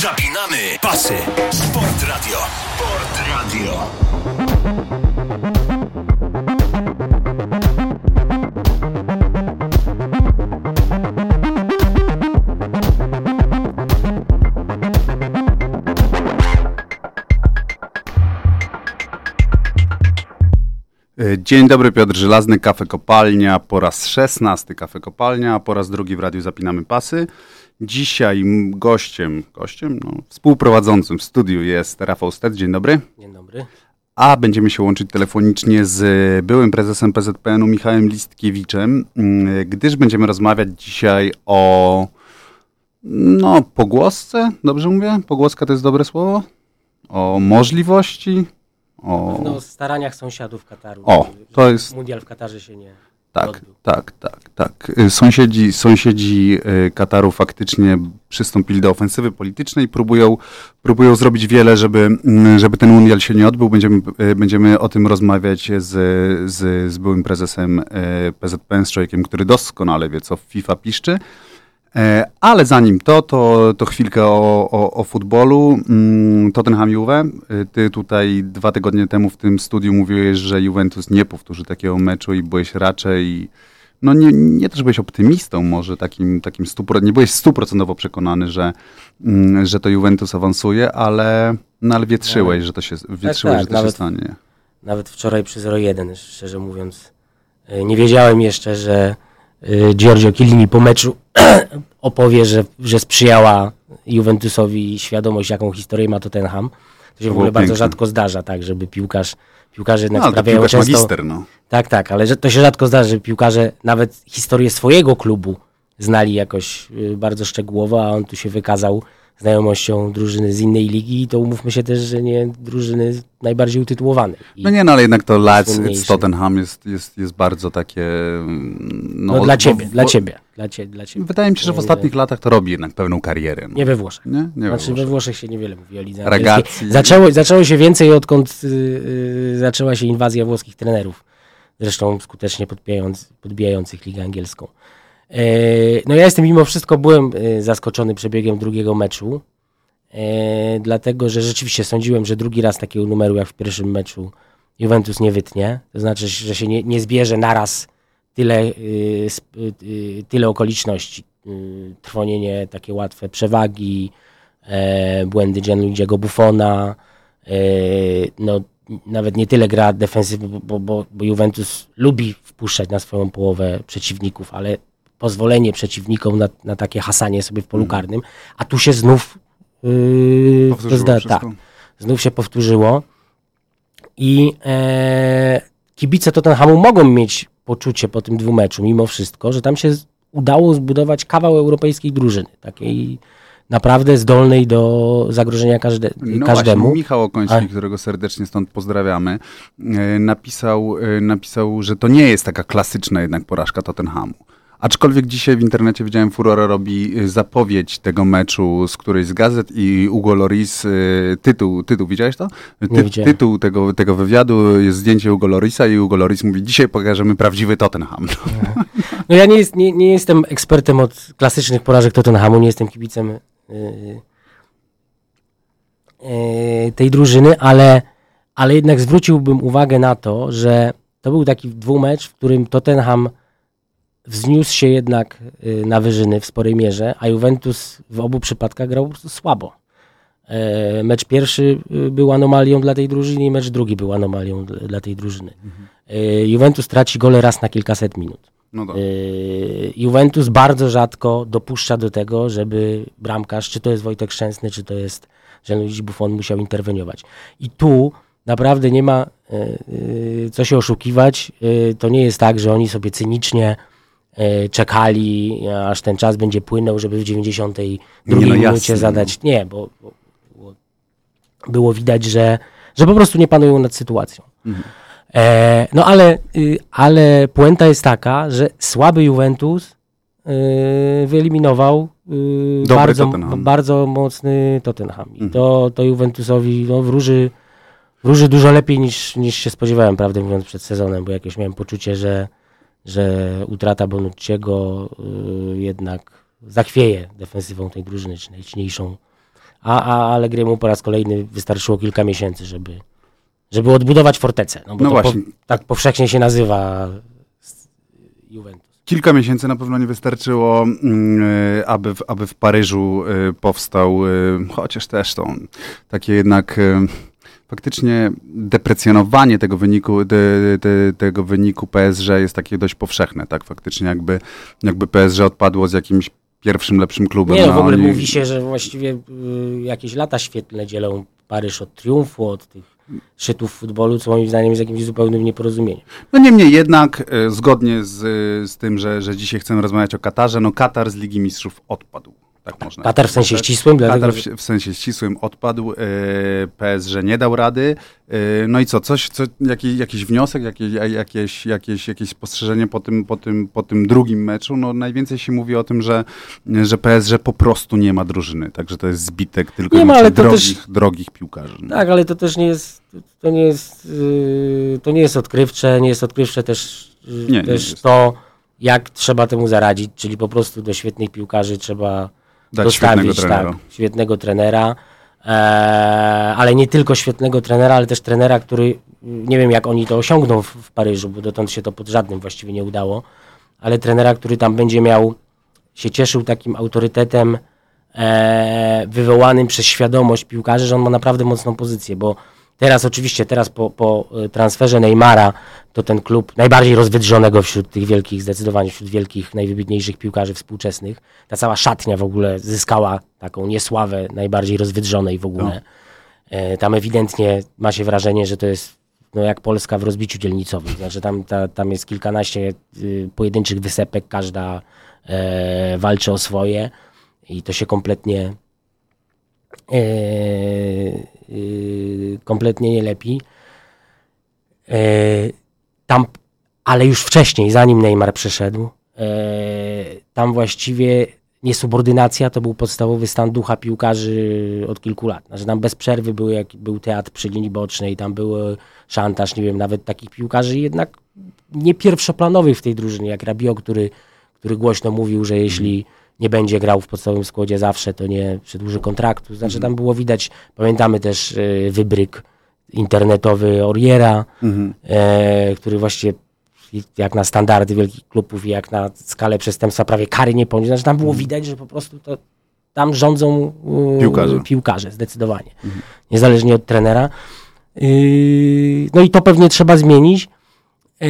Zapinamy pasy. Sport Radio. Sport Radio. Dzień dobry, Piotr Żelazny, Kafe Kopalnia, po raz szesnasty Kafe Kopalnia, a po raz drugi w Radiu Zapinamy Pasy. Dzisiaj gościem, gościem, no, współprowadzącym w studiu jest Rafał Stet, dzień dobry. Dzień dobry. A będziemy się łączyć telefonicznie z byłym prezesem PZPN-u Michałem Listkiewiczem, mm, gdyż będziemy rozmawiać dzisiaj o no, pogłosce, dobrze mówię? Pogłoska to jest dobre słowo? O możliwości, o... No, staraniach sąsiadów Kataru. O, to jest- Mundial w Katarze się nie Tak, odbył. tak, tak, tak. Y, Sąsiedzi, sąsiedzi y, Kataru faktycznie przystąpili do ofensywy politycznej, próbują, próbują zrobić wiele, żeby, mm, żeby ten mundial się nie odbył. Będziemy, y, będziemy o tym rozmawiać z, z, z byłym prezesem PZPN, z człowiekiem, który doskonale wie, co FIFA piszczy. E, Ale zanim to, to, to chwilkę o, o, o futbolu. Mm, Tottenham Juve. E, Ty tutaj dwa tygodnie temu w tym studiu mówiłeś, że Juventus nie powtórzy takiego meczu i byłeś raczej, no nie, nie też byłeś optymistą może, takim, takim stupro, nie byłeś stuprocentowo przekonany, że, mm, że to Juventus awansuje, ale, no ale wietrzyłeś, że to się, wietrzyłeś, tak, że to się nawet- stanie. Nawet wczoraj przy 0-1, szczerze mówiąc, y, nie wiedziałem jeszcze, że Giorgio Chiellini po meczu opowie, że, że sprzyjała Juventusowi świadomość, jaką historię ma Tottenham. To się w było ogóle bardzo piękne. rzadko zdarza, tak, żeby piłkarz, piłkarze jednak No, to sprawiają piłkarz często... magister, no. Tak, tak, ale to się rzadko zdarza, że piłkarze nawet historię swojego klubu znali jakoś y, bardzo szczegółowo, a on tu się wykazał znajomością drużyny z innej ligi i to umówmy się też, że nie drużyny najbardziej utytułowanej. No nie, no ale jednak to Leeds z Tottenham jest, jest, jest bardzo takie... mm, no, dla bo- ciebie, bo- dla ciebie, dla, cie, dla ciebie. Wydaje mi się, że w Nie, ostatnich latach to robi jednak pełną karierę. No. Nie we Włoszech. Nie? Nie Znaczy we we Włoszech. Włoszech się niewiele mówi o lidze Ragazzi. Zaczęło, zaczęło się więcej odkąd y, y, zaczęła się inwazja włoskich trenerów, zresztą skutecznie podbijając, podbijających ligę angielską. E, no ja jestem mimo wszystko byłem y, zaskoczony przebiegiem drugiego meczu, e, dlatego że rzeczywiście sądziłem, że drugi raz takiego numeru jak w pierwszym meczu Juventus nie wytnie, to znaczy, że się nie, nie zbierze naraz tyle, tyle okoliczności. Trwonienie takie łatwe przewagi, e, błędy Gianluigiego Buffona, e, no nawet nie tyle gra defensywy, bo, bo, bo Juventus lubi wpuszczać na swoją połowę przeciwników, ale pozwolenie przeciwnikom na, na takie hasanie sobie w polu karnym, a tu się znów yy, Powtórzyło zda- tak, znów się powtórzyło. I e, kibice Tottenhamu mogą mieć poczucie po tym dwumeczu mimo wszystko, że tam się udało zbudować kawał europejskiej drużyny, takiej naprawdę zdolnej do zagrożenia każde, No każdemu. właśnie, Michał Okoński, A- którego serdecznie stąd pozdrawiamy, e, napisał, e, napisał, że to nie jest taka klasyczna jednak porażka Tottenhamu. Aczkolwiek dzisiaj w internecie widziałem, Furora robi e, zapowiedź tego meczu z którejś z gazet i Ugo Loris, e, tytuł, tytuł widziałeś to? Widziałem. tytuł tego, tego wywiadu jest zdjęcie Ugo Lorisa i Ugo Loris mówi, dzisiaj pokażemy prawdziwy Tottenham. No ja nie, jest, nie, nie jestem ekspertem od klasycznych porażek Tottenhamu, nie jestem kibicem yy, yy, tej drużyny, ale, ale jednak zwróciłbym uwagę na to, że to był taki dwumecz, w którym Tottenham wzniósł się jednak yy, na wyżyny w sporej mierze, a Juventus w obu przypadkach grał słabo. E, Mecz pierwszy y, był anomalią dla tej drużyny i mecz drugi był anomalią dla, tej drużyny. E, Juventus traci gole raz na kilkaset minut. No. Yy, Juventus bardzo rzadko dopuszcza do tego, żeby bramkarz, czy to jest Wojtek Szczęsny, czy to jest Gianluigi Buffon, musiał interweniować. I tu naprawdę nie ma co się oszukiwać. To nie jest tak, że oni sobie cynicznie czekali, aż ten czas będzie płynął, żeby w 92 Nie, no minucie jasne, zadać. Nie, bo, bo było, było widać, że, że po prostu nie panują nad sytuacją. E, no ale, y, ale puenta jest taka, że słaby Juventus y, wyeliminował y, bardzo, Tottenham. bardzo mocny Tottenham. I to, to Juventusowi no, wróży, wróży dużo lepiej niż, niż się spodziewałem, prawdę mówiąc, przed sezonem, bo jakieś miałem poczucie, że, że utrata Bonucciego y, jednak zachwieje defensywą tej drużyny, czy najsilniejszą a, a Allegriemu po raz kolejny wystarczyło kilka miesięcy, żeby, żeby odbudować fortecę. No bo No to właśnie. Po, tak powszechnie się nazywa Juventus. Kilka miesięcy na pewno nie wystarczyło, mm, y, aby w, aby w Paryżu y, powstał, chociaż też to takie jednak faktycznie deprecjonowanie tego wyniku, te, te, tego wyniku PSG jest takie dość powszechne, tak? Faktycznie jakby, jakby PSG odpadło z jakimś pierwszym lepszym klubem. Nie, no w ogóle oni- mówi się, że właściwie y, jakieś lata świetlne dzielą Paryż od triumfu, od tych szczytów futbolu, co moim zdaniem jest jakimś zupełnym nieporozumieniem. No niemniej jednak, e, zgodnie z, z tym, że, że dzisiaj chcemy rozmawiać o Katarze, no Katar z Ligi Mistrzów odpadł. Tak można Katar w sensie ścisłym, dlatego Katar że- w, w sensie ścisłym odpadł, e, PSG nie dał rady. E, no i co, coś, co jaki, jakiś wniosek, jakieś, jakieś, jakieś, jakieś spostrzeżenie po tym, po, tym, po tym drugim meczu? No najwięcej się mówi o tym, że, że PSG po prostu nie ma drużyny, także to jest zbitek tylko Nie ma, ale to drogich, też- drogich piłkarzy. No. Tak, ale to też nie jest, to nie jest, yy, to nie jest odkrywcze, nie jest odkrywcze też, yy, Nie, nie też jest. to, jak trzeba temu zaradzić, czyli po prostu do świetnych piłkarzy trzeba Dać świetnego dostawić trenera. tak, świetnego trenera, ale nie tylko świetnego trenera, ale też trenera, który, nie wiem jak oni to osiągną w, w Paryżu, bo dotąd się to pod żadnym właściwie nie udało, ale trenera, który tam będzie miał, się cieszył takim autorytetem e, wywołanym przez świadomość piłkarzy, że on ma naprawdę mocną pozycję, bo teraz oczywiście, teraz po, po e, transferze Neymara, to ten klub najbardziej rozwydrzonego wśród tych wielkich, zdecydowanie wśród wielkich, najwybitniejszych piłkarzy współczesnych, ta cała szatnia w ogóle zyskała taką niesławę najbardziej rozwydrzonej w ogóle. E, Tam ewidentnie ma się wrażenie, że to jest no jak Polska w rozbiciu dzielnicowym. Znaczy tam, ta, tam jest kilkanaście y, pojedynczych wysepek, każda e, walczy o swoje i to się kompletnie y, kompletnie nie lepi. E, tam, ale już wcześniej, zanim Neymar przyszedł, e, tam właściwie niesubordynacja to był podstawowy stan ducha piłkarzy od kilku lat. Znaczy tam bez przerwy był, jak, był teatr przy linii bocznej, tam był szantaż, nie wiem, nawet takich piłkarzy jednak nie pierwszoplanowych w tej drużynie, jak Rabio, który, który głośno mówił, że jeśli nie będzie grał w podstawowym składzie zawsze, to nie przedłuży kontraktu. Znaczy tam było widać, pamiętamy też y, wybryk internetowy Oriera, e, który właściwie jak na standardy wielkich klubów i jak na skalę przestępstwa prawie kary nie poniósł. Znaczy tam było widać, że po prostu to tam rządzą y, Piłkarze. piłkarze zdecydowanie. Niezależnie od trenera. Yy, no i to pewnie trzeba zmienić. Yy,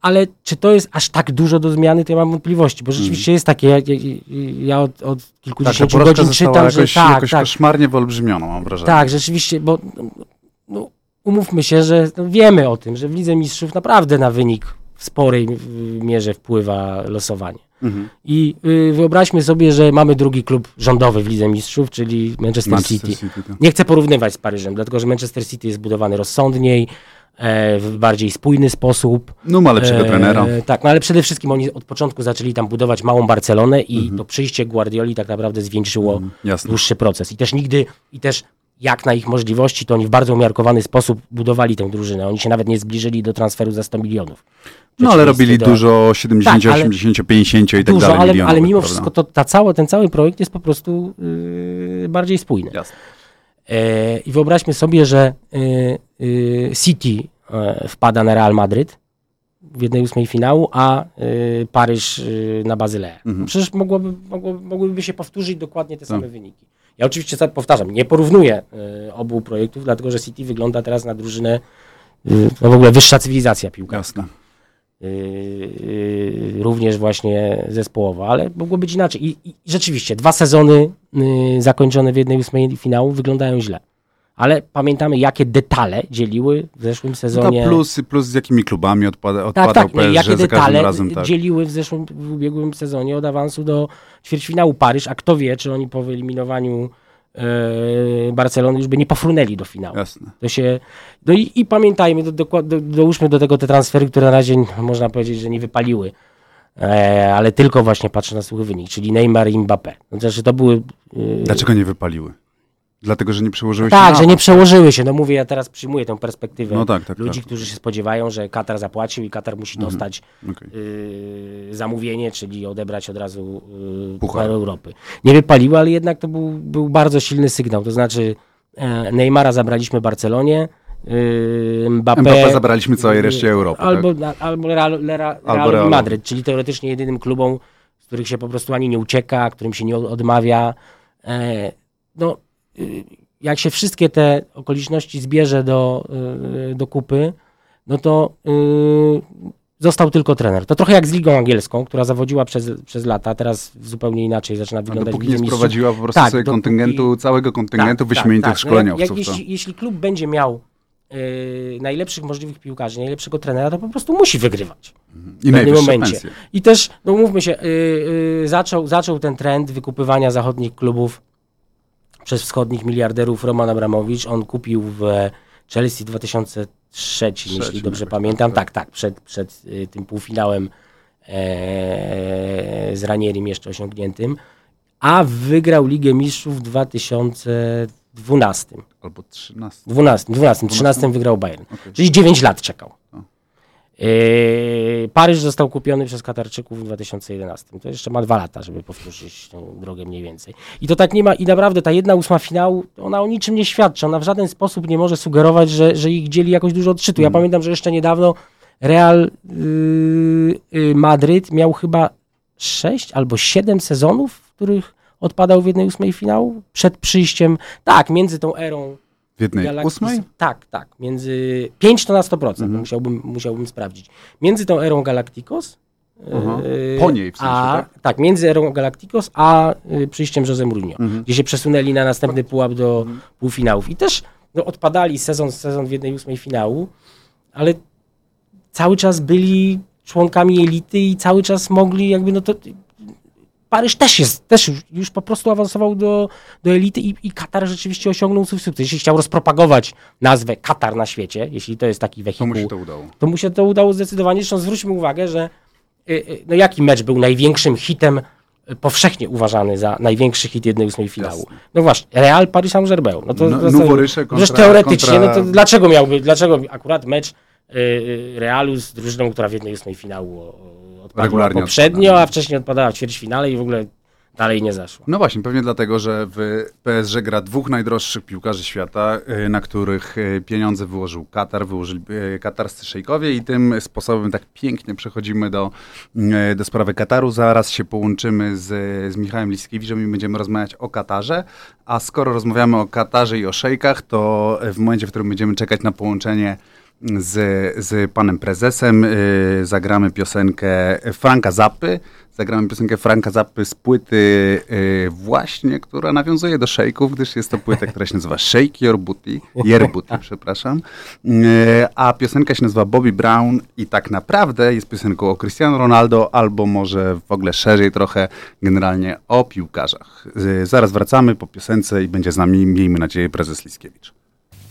ale czy to jest aż tak dużo do zmiany, to ja mam wątpliwości, bo rzeczywiście jest takie, ja, ja, ja od, od Tak, kilkudziesięciu porażka godzin czytam, jakoś, że tak, jakoś tak, koszmarnie wyolbrzymiono, mam wrażenie. tak, rzeczywiście, bo no, umówmy się, że no, wiemy o tym, że w Lidze Mistrzów naprawdę na wynik w sporej y, mierze wpływa losowanie. Mhm. I y, wyobraźmy sobie, że mamy drugi klub rządowy w Lidze Mistrzów, czyli Manchester, Manchester City. City, tak. Nie chcę porównywać z Paryżem, dlatego że Manchester City jest budowany rozsądniej, e, w bardziej spójny sposób. No ma lepszego E, trenera. Tak, no ale przede wszystkim oni od początku zaczęli tam budować małą Barcelonę i Mhm. to przyjście Guardioli tak naprawdę zwieńczyło jasne. dłuższy proces. I też nigdy, i też jak na ich możliwości, to oni w bardzo umiarkowany sposób budowali tę drużynę. Oni się nawet nie zbliżyli do transferu za 100 milionów. No ale robili do- dużo 70, Tak, ale- 80, 50 i tak Dużo, dalej ale, ale mimo wszystko to, ta całe, ten cały projekt jest po prostu yy, bardziej spójny. Jasne. E, I wyobraźmy sobie, że y, y, City e, wpada na Real Madryt w jednej ósmej finału, a y, Paryż y, na Bazyleę. Mhm. Przecież mogłoby, mogłoby, mogłyby się powtórzyć dokładnie te same wyniki. Ja oczywiście powtarzam, nie porównuję y, obu projektów, dlatego że City wygląda teraz na drużynę, y, no w ogóle wyższa cywilizacja piłkarska. Jasne. Y, również właśnie zespołowa, ale mogło być inaczej. I, i rzeczywiście, dwa sezony zakończone w jednej ósmej finału wyglądają źle. Ale pamiętamy, jakie detale dzieliły w zeszłym No sezonie. to plus, plus z jakimi klubami odpada, tak, odpadał tak, no i PSG jakie detale razem. Tak. dzieliły w zeszłym, w ubiegłym sezonie od awansu do ćwierćfinału Paryż, a kto wie, czy oni po wyeliminowaniu e, Barcelony już by nie pofrunęli do finału. Jasne. To się, no i, i pamiętajmy, do, do, do, dołóżmy do tego te transfery, które na razie można powiedzieć, że nie wypaliły, e, ale tylko właśnie patrzę na suchy wynik, czyli Neymar i Mbappé. No, Znaczy to były... e, Dlaczego nie wypaliły? Dlatego, że nie przełożyły się Tak, że nie awans. przełożyły się. No mówię, ja teraz przyjmuję tę perspektywę No tak, tak, ludzi, tak. którzy się spodziewają, że Katar zapłacił i Katar musi Mhm. dostać Okej. y, zamówienie, czyli odebrać od razu y, Puchar. Europy. Nie wypaliło, ale jednak to był, był bardzo silny sygnał. To znaczy e, Neymara zabraliśmy Barcelonie, y, Mbappé, Mbappé zabraliśmy całej reszcie Europy, Albo, tak? albo Real, Real, Realu. Madryt, czyli teoretycznie jedynym klubom, z których się po prostu ani nie ucieka, którym się nie odmawia. E, no, y, jak się wszystkie te okoliczności zbierze do, y, do kupy, no to y, został tylko trener. To trochę jak z Ligą Angielską, która zawodziła przez, przez lata, teraz zupełnie inaczej zaczyna A wyglądać. dopóki w Lidze nie sprowadziła po prostu Tak, sobie dopóki- kontyngentu, całego kontyngentu Tak, wyśmienitych tak, tak. szkoleniowców. No jak, jak, jeśli, jeśli klub będzie miał y, najlepszych możliwych piłkarzy, najlepszego trenera, to po prostu musi wygrywać. I w pewnym momencie. pensje. I też, no mówmy się, y, y, zaczął, zaczął ten trend wykupywania zachodnich klubów przez wschodnich miliarderów Roman Abramowicz. On kupił w Chelsea 2003, jeśli Trzecim dobrze pamiętam. tak, Tak, tak, przed, przed y, tym półfinałem e, z Ranierim jeszcze osiągniętym. A wygrał Ligę Mistrzów w 2012. Albo 13. 12, 12, 13 wygrał Bayern. Okej. Czyli 9 lat czekał. Yy, Paryż został kupiony przez Katarczyków w 2011. To jeszcze ma dwa lata, żeby powtórzyć tą drogę mniej więcej. I to tak nie ma, i naprawdę ta jedna ósma finału, ona o niczym nie świadczy. Ona w żaden sposób nie może sugerować, że, że ich dzieli jakoś dużo odczytu. Ja pamiętam, że jeszcze niedawno Real yy, yy, Madryt miał chyba 6 albo 7 sezonów, w których odpadał w jednej ósmej finału przed przyjściem, tak, między tą erą W jednej Galacticos- ósmej? Tak, tak. Między 5 to na 100%, Mhm. musiałbym, musiałbym sprawdzić. Między tą erą Galacticos. Aha. yy, Po niej w sensie, a, tak? między erą Galacticos a y, przyjściem Jose Mourinho, Mhm. gdzie się przesunęli na następny pułap do półfinałów. I też no, odpadali sezon sezon w jednej ósmej finału, ale cały czas byli członkami elity i cały czas mogli jakby no to Paryż też jest, też już, już po prostu awansował do, do elity i, i Katar rzeczywiście osiągnął swój sukces. Jeśli chciał rozpropagować nazwę Katar na świecie, jeśli to jest taki To wehikuł, mu się to udało. to mu się to udało zdecydowanie. Zresztą zwróćmy uwagę, że y, y, no jaki mecz był największym hitem, y, powszechnie uważany za największy hit jednej ósmej finału? Jasne. No właśnie, Real Paris Saint-Germain. No to No, Riche kontra- Przecież teoretycznie, kontra- no to dlaczego miałby, dlaczego akurat mecz Realu z drużyną, która w jednej ósmej finału o- o- odpadła Regularnie poprzednio, a wcześniej odpadała w ćwierćfinale i w ogóle dalej nie zaszła. No właśnie, pewnie dlatego, że w PSG gra dwóch najdroższych piłkarzy świata, y, na których y, pieniądze wyłożył Katar, wyłożyli y, katarscy szejkowie i tym sposobem tak pięknie przechodzimy do, do sprawy Kataru. Zaraz się połączymy z, z Michałem Liskiewiczem i będziemy rozmawiać o Katarze, a skoro rozmawiamy o Katarze i o szejkach, to w momencie, w którym będziemy czekać na połączenie z, z panem prezesem. y, zagramy piosenkę Franka Zappy. Zagramy piosenkę Franka Zappy z płyty y, właśnie, która nawiązuje do szejków, gdyż jest to płyta, która się nazywa Shake Your Booty, Your Booty, przepraszam. Y, a piosenka się nazywa Bobby Brown i tak naprawdę jest piosenką o Cristiano Ronaldo, albo może w ogóle szerzej trochę generalnie o piłkarzach. Zaraz wracamy po piosence i będzie z nami, miejmy nadzieję, prezes Liskiewicz.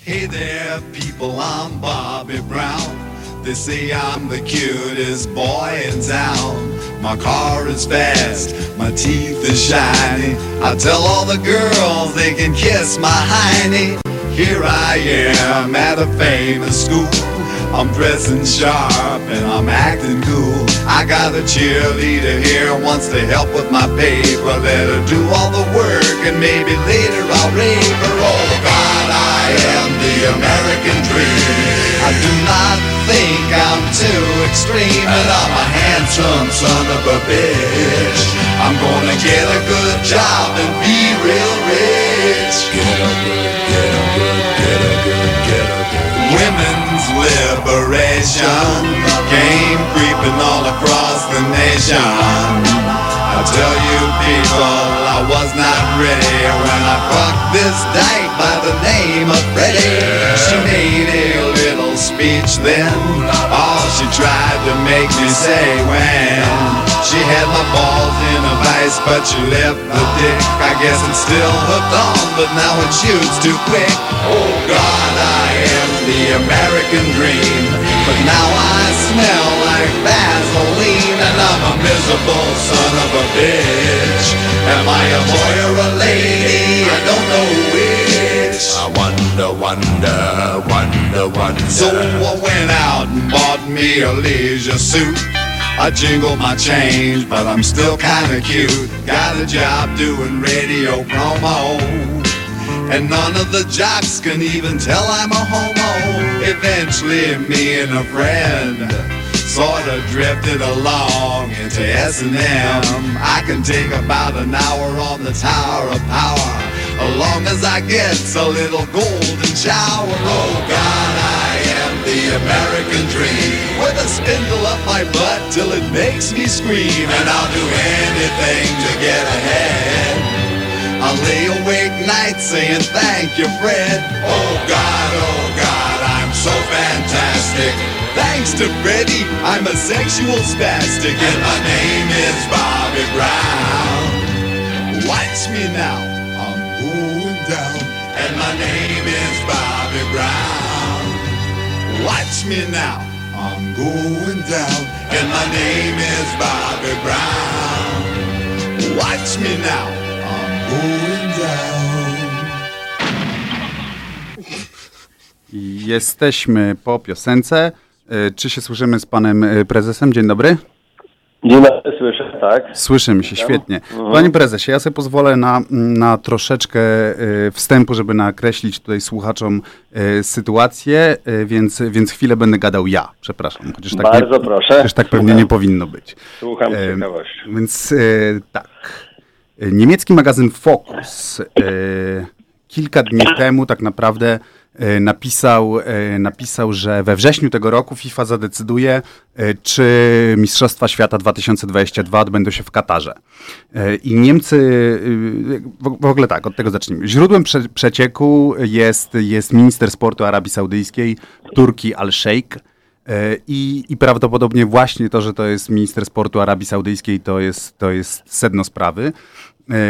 Hey there, people, I'm Bobby Brown. They say I'm the cutest boy in town. My car is fast, my teeth are shiny. I tell all the girls they can kiss my hiney. Here I am at a famous school. I'm dressing sharp and I'm acting cool. I got a cheerleader here wants to help with my paper. Let her do all the work and maybe later I'll rave her. Oh God, I am the American dream. I do not think I'm too extreme, and I'm a handsome son of a bitch. I'm gonna get a good job and be real rich. Get a good, get a good, get a good, get a good. Women's liberation came creeping all across the nation. I tell you people, I was not ready when I fucked this dyke by the name of Freddie. She made a little speech then, all she tried to make me say when she had my balls in a vice, but she left the dick. I guess it's still hooked on, but now it shoots too quick. Oh God, I am the American dream, but now I smell like Vaseline, and I'm a miserable son of a bitch. Am I a boy or a lady? I don't know which. I wonder, wonder, wonder, wonder. So I went out and bought me a leisure suit. I jingle my change, but I'm still kinda cute. Got a job doing radio promo. And none of the jocks can even tell I'm a homo. Eventually, me and a friend sort of drifted along into S&M. I can take about an hour on the Tower of Power, as long as I get a little golden shower. Oh God, I the American dream, with a spindle up my butt till it makes me scream, and I'll do anything to get ahead. I lay awake nights saying thank you, Fred. Oh God, oh God, I'm so fantastic. Thanks to Freddie, I'm a sexual spastic, and my name is Bobby Brown. Watch me now, I'm going down, and my name is Bobby Brown. Watch me now, I'm going down, and my name is Bobby Brown. Watch me now, I'm going down. Jesteśmy po piosence. E, Czy się słyszymy z panem e, prezesem? Dzień dobry. Dzień dobry, słyszę, tak? Słyszymy się świetnie. Panie prezesie, ja sobie pozwolę na, na troszeczkę e, wstępu, żeby nakreślić tutaj słuchaczom e, sytuację, e, więc, więc chwilę będę gadał ja. Przepraszam. Chociaż tak Bardzo nie, proszę. Chociaż tak pewnie nie powinno być. Słucham ciekawością. Więc tak. Niemiecki magazyn Focus kilka dni temu tak naprawdę napisał, e, napisał, że we wrześniu tego roku FIFA zadecyduje, e, czy Mistrzostwa Świata 2022 odbędą się w Katarze. E, I Niemcy, e, w, ogóle tak, od tego zacznijmy. Źródłem prze, przecieku jest, jest minister sportu Arabii Saudyjskiej, Turki Al-Sheikh. E, I, I prawdopodobnie właśnie to, że to jest minister sportu Arabii Saudyjskiej, to jest, to jest sedno sprawy, e,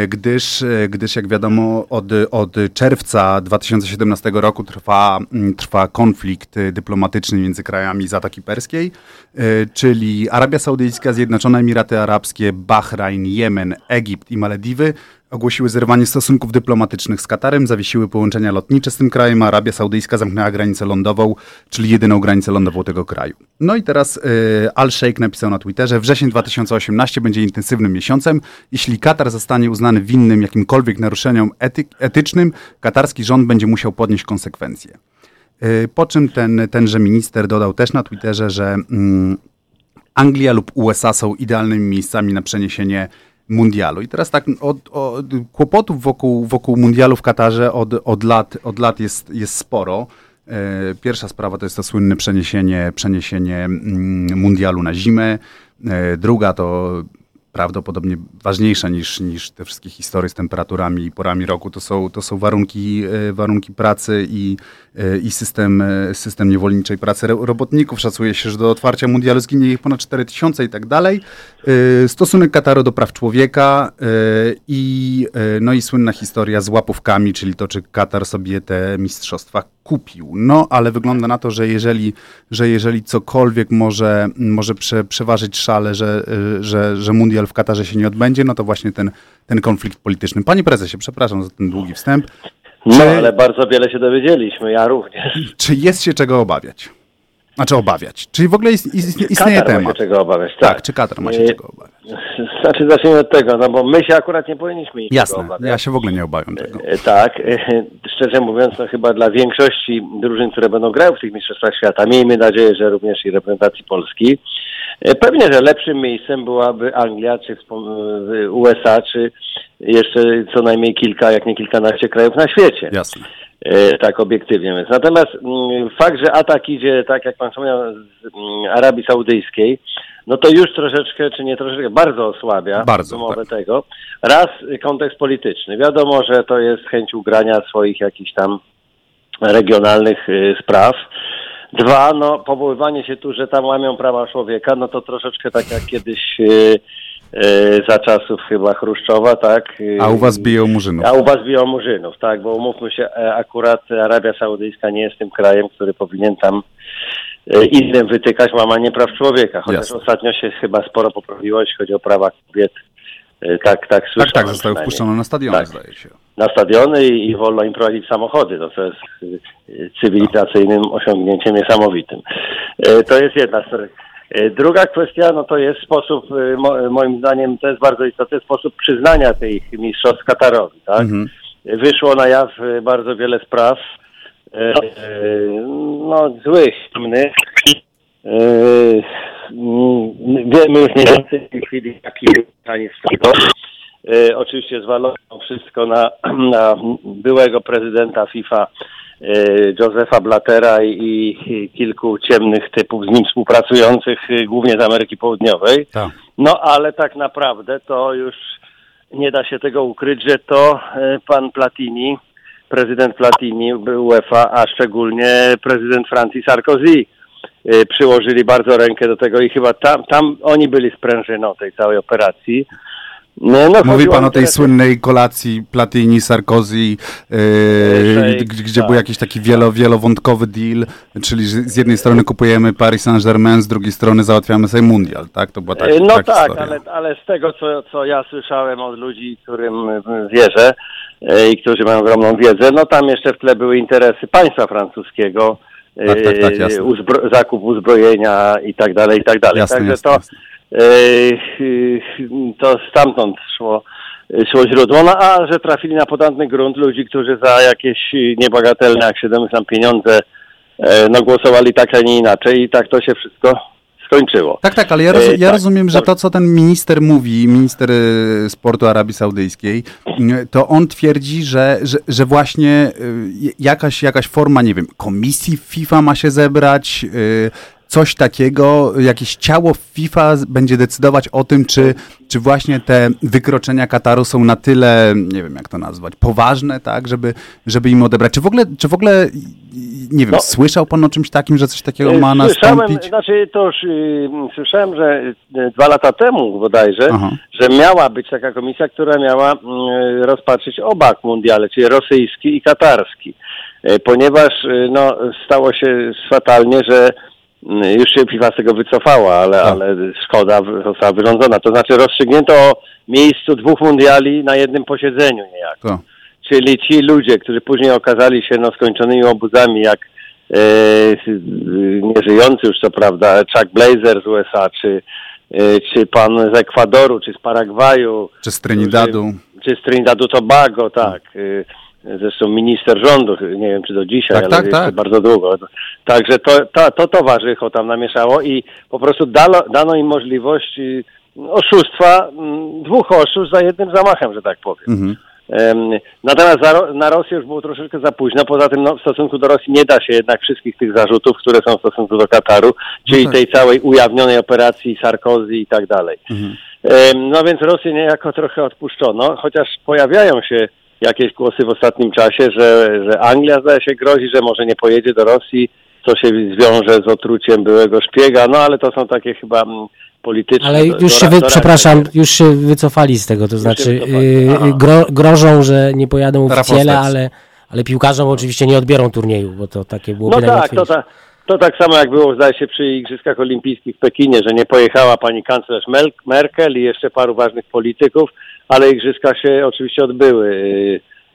gdyż, e, gdyż jak wiadomo, od, od czerwca 2017 roku trwa, mm, trwa konflikt e, dyplomatyczny między krajami Zatoki Perskiej, e, czyli Arabia Saudyjska, Zjednoczone Emiraty Arabskie, Bahrain, Jemen, Egipt i Malediwy ogłosiły zerwanie stosunków dyplomatycznych z Katarem, zawiesiły połączenia lotnicze z tym krajem, a Arabia Saudyjska zamknęła granicę lądową, czyli jedyną granicę lądową tego kraju. No i teraz y, Al-Sheikh napisał na Twitterze, wrzesień 2018 będzie intensywnym miesiącem. Jeśli Katar zostanie uznany winnym jakimkolwiek naruszeniom ety etycznym, katarski rząd będzie musiał podnieść konsekwencje. Y, po czym ten, tenże minister dodał też na Twitterze, że mm, Anglia lub USA są idealnymi miejscami na przeniesienie mundialu. I teraz tak, od, od kłopotów wokół, wokół mundialu w Katarze od, od, lat, od lat jest, jest sporo. E, Pierwsza sprawa to jest to słynne przeniesienie, przeniesienie mm, mundialu na zimę. E, Druga to prawdopodobnie ważniejsza niż, niż te wszystkie historie z temperaturami i porami roku, to są, to są warunki, e, warunki pracy i, e, i system, e, system niewolniczej pracy ro- robotników. Szacuje się, że do otwarcia mundialu zginie ich ponad 4 tysiące i tak dalej. Stosunek Kataru do praw człowieka i, no i słynna historia z łapówkami, czyli to, czy Katar sobie te mistrzostwa kupił. No, ale wygląda na to, że jeżeli, że jeżeli cokolwiek może, może prze, przeważyć szale, że, y, że, że mundial w Katarze się nie odbędzie, no to właśnie ten, ten konflikt polityczny. Panie prezesie, przepraszam za ten długi wstęp. No, ale bardzo wiele się dowiedzieliśmy, ja również. Czy jest się czego obawiać? Znaczy obawiać. Czyli w ogóle ist, ist, istnieje Katar ma temat. się czego obawiać, Tak, tak. czy Katar ma się E, czego obawiać? Znaczy zacznijmy od tego, no bo my się akurat nie powinniśmy niczego Jasne, obawiać. ja się w ogóle nie obawiam tego. E, Tak, e, szczerze mówiąc, no chyba dla większości drużyn, które będą grały w tych Mistrzostwach Świata, miejmy nadzieję, że również i reprezentacji Polski, e, pewnie, że lepszym miejscem byłaby Anglia, czy USA, czy jeszcze co najmniej kilka, jak nie kilkanaście krajów na świecie. Jasne. E, tak obiektywnie więc. Natomiast mm, fakt, że atak idzie, tak jak pan wspomniał, z mm, Arabii Saudyjskiej, no to już troszeczkę, czy nie troszeczkę, bardzo osłabia Bardzo, umowę tak. tego. Raz y, kontekst polityczny. Wiadomo, że to jest chęć ugrania swoich jakichś tam regionalnych y, spraw. Dwa, no powoływanie się tu, że tam łamią prawa człowieka, no to troszeczkę tak jak kiedyś y, za czasów chyba Chruszczowa, tak? y, A u was biją murzynów. a u was biją murzynów, tak, bo umówmy się, e, akurat Arabia Saudyjska nie jest tym krajem, który powinien tam e, innym wytykać łamanie praw człowieka, chociaż Jasne. ostatnio się chyba sporo poprawiło, jeśli chodzi o prawa kobiet. E, Tak, tak, Tak, słyszałem tak, zostały przynajmniej. wpuszczone na stadiony, Tak. zdaje się. na stadiony i, i wolno im prowadzić samochody. To jest y, y, cywilizacyjnym osiągnięciem niesamowitym. Y, To jest jedna sprawa. Y, Druga kwestia, no to jest sposób, mo, moim zdaniem to jest bardzo istotny sposób przyznania tych mistrzostw Katarowi, tak? Mhm. Wyszło na jaw y, bardzo wiele spraw, no złych, innych. Y, mm, Wiemy już mniej więcej w tej chwili, jaki mechanizm tego. Oczywiście zwalono wszystko na, na byłego prezydenta FIFA Josefa Blattera i, kilku ciemnych typów z nim współpracujących, y, głównie z Ameryki Południowej. Tak. No ale tak naprawdę to już nie da się tego ukryć, że to e, pan Platini, prezydent Platini UEFA, a szczególnie prezydent Francji Sarkozy e, przyłożyli bardzo rękę do tego i chyba tam, tam oni byli sprężyną tej całej operacji. No, no, Mówi pan o o tej słynnej kolacji Platini, Sarkozy, yy, Szejk, gdzie tak. był jakiś taki wielo, wielowątkowy deal, czyli że z jednej strony kupujemy Paris Saint-Germain, z drugiej strony załatwiamy sobie mundial, tak? To była tak, E, No taka tak, historia. ale, ale z tego, co, co ja słyszałem od ludzi, którym wierzę e, i którzy mają ogromną wiedzę, no tam jeszcze w tle były interesy państwa francuskiego, Tak, tak, tak, uzbro- zakup uzbrojenia i tak dalej, i tak dalej. Jasne, Także jasne, to, jasne. E, to stamtąd szło, szło źródło, no a że trafili na podatny grunt ludzi, którzy za jakieś niebagatelne, jak się domyślam, pieniądze e, no głosowali tak, a nie inaczej i tak to się wszystko skończyło. Tak, tak, ale ja, roz, E, ja tak. rozumiem, że to, co ten minister mówi, minister e, sportu Arabii Saudyjskiej, m, to on twierdzi, że, że, że właśnie e, jakaś, jakaś forma, nie wiem, komisji FIFA ma się zebrać, e, coś takiego, jakieś ciało FIFA będzie decydować o tym, czy, czy właśnie te wykroczenia Kataru są na tyle, nie wiem jak to nazwać, poważne, tak, żeby, żeby im odebrać. Czy w ogóle, czy w ogóle nie wiem, No. słyszał pan o czymś takim, że coś takiego E, ma Słyszałem, nastąpić? znaczy to już y, słyszałem, że y, dwa lata temu bodajże, Aha. że miała być taka komisja, która miała y, rozpatrzyć oba mundiale, czyli rosyjski i katarski. Ponieważ no, stało się fatalnie, że już się FIFA z tego wycofała, ale, Tak. ale szkoda została wyrządzona. To znaczy rozstrzygnięto o miejscu dwóch mundiali na jednym posiedzeniu niejako. To. Czyli ci ludzie, którzy później okazali się no, skończonymi obuzami, jak e, y, nieżyjący już co prawda Chuck Blazer z USA, czy, e, czy pan z Ekwadoru, czy z Paragwaju, Czy z Trinidadu. czy z Trinidadu Tobago, tak. y, Zresztą minister rządu, nie wiem czy do dzisiaj, Tak, ale tak, tak. bardzo długo. Także to, to, to towarzycho tam namieszało i po prostu dano, dano im możliwość y, oszustwa, mm, dwóch oszustw za jednym zamachem, że tak powiem. Mhm. Natomiast za, na Rosję już było troszeczkę za późno. Poza tym no, w stosunku do Rosji nie da się jednak wszystkich tych zarzutów, które są w stosunku do Kataru, czyli tak. tej całej ujawnionej operacji Sarkozy i tak dalej. Em, No więc Rosję niejako trochę odpuszczono, chociaż pojawiają się jakieś głosy w ostatnim czasie, że, że Anglia zdaje się grozi, że może nie pojedzie do Rosji, co się wiąże z otruciem byłego szpiega, no ale to są takie chyba mm, polityczne. Ale do- już się, wy, przepraszam, już się wycofali z tego, to znaczy wycofali, yy, aha. gro, grożą, że nie pojadą oficjele, ale, ale piłkarzom oczywiście nie odbiorą turnieju, bo to takie byłoby No tak, to, ta, to tak samo jak było, zdaje się, przy Igrzyskach Olimpijskich w Pekinie, że nie pojechała pani kanclerz Merkel i jeszcze paru ważnych polityków, ale Igrzyska się oczywiście odbyły.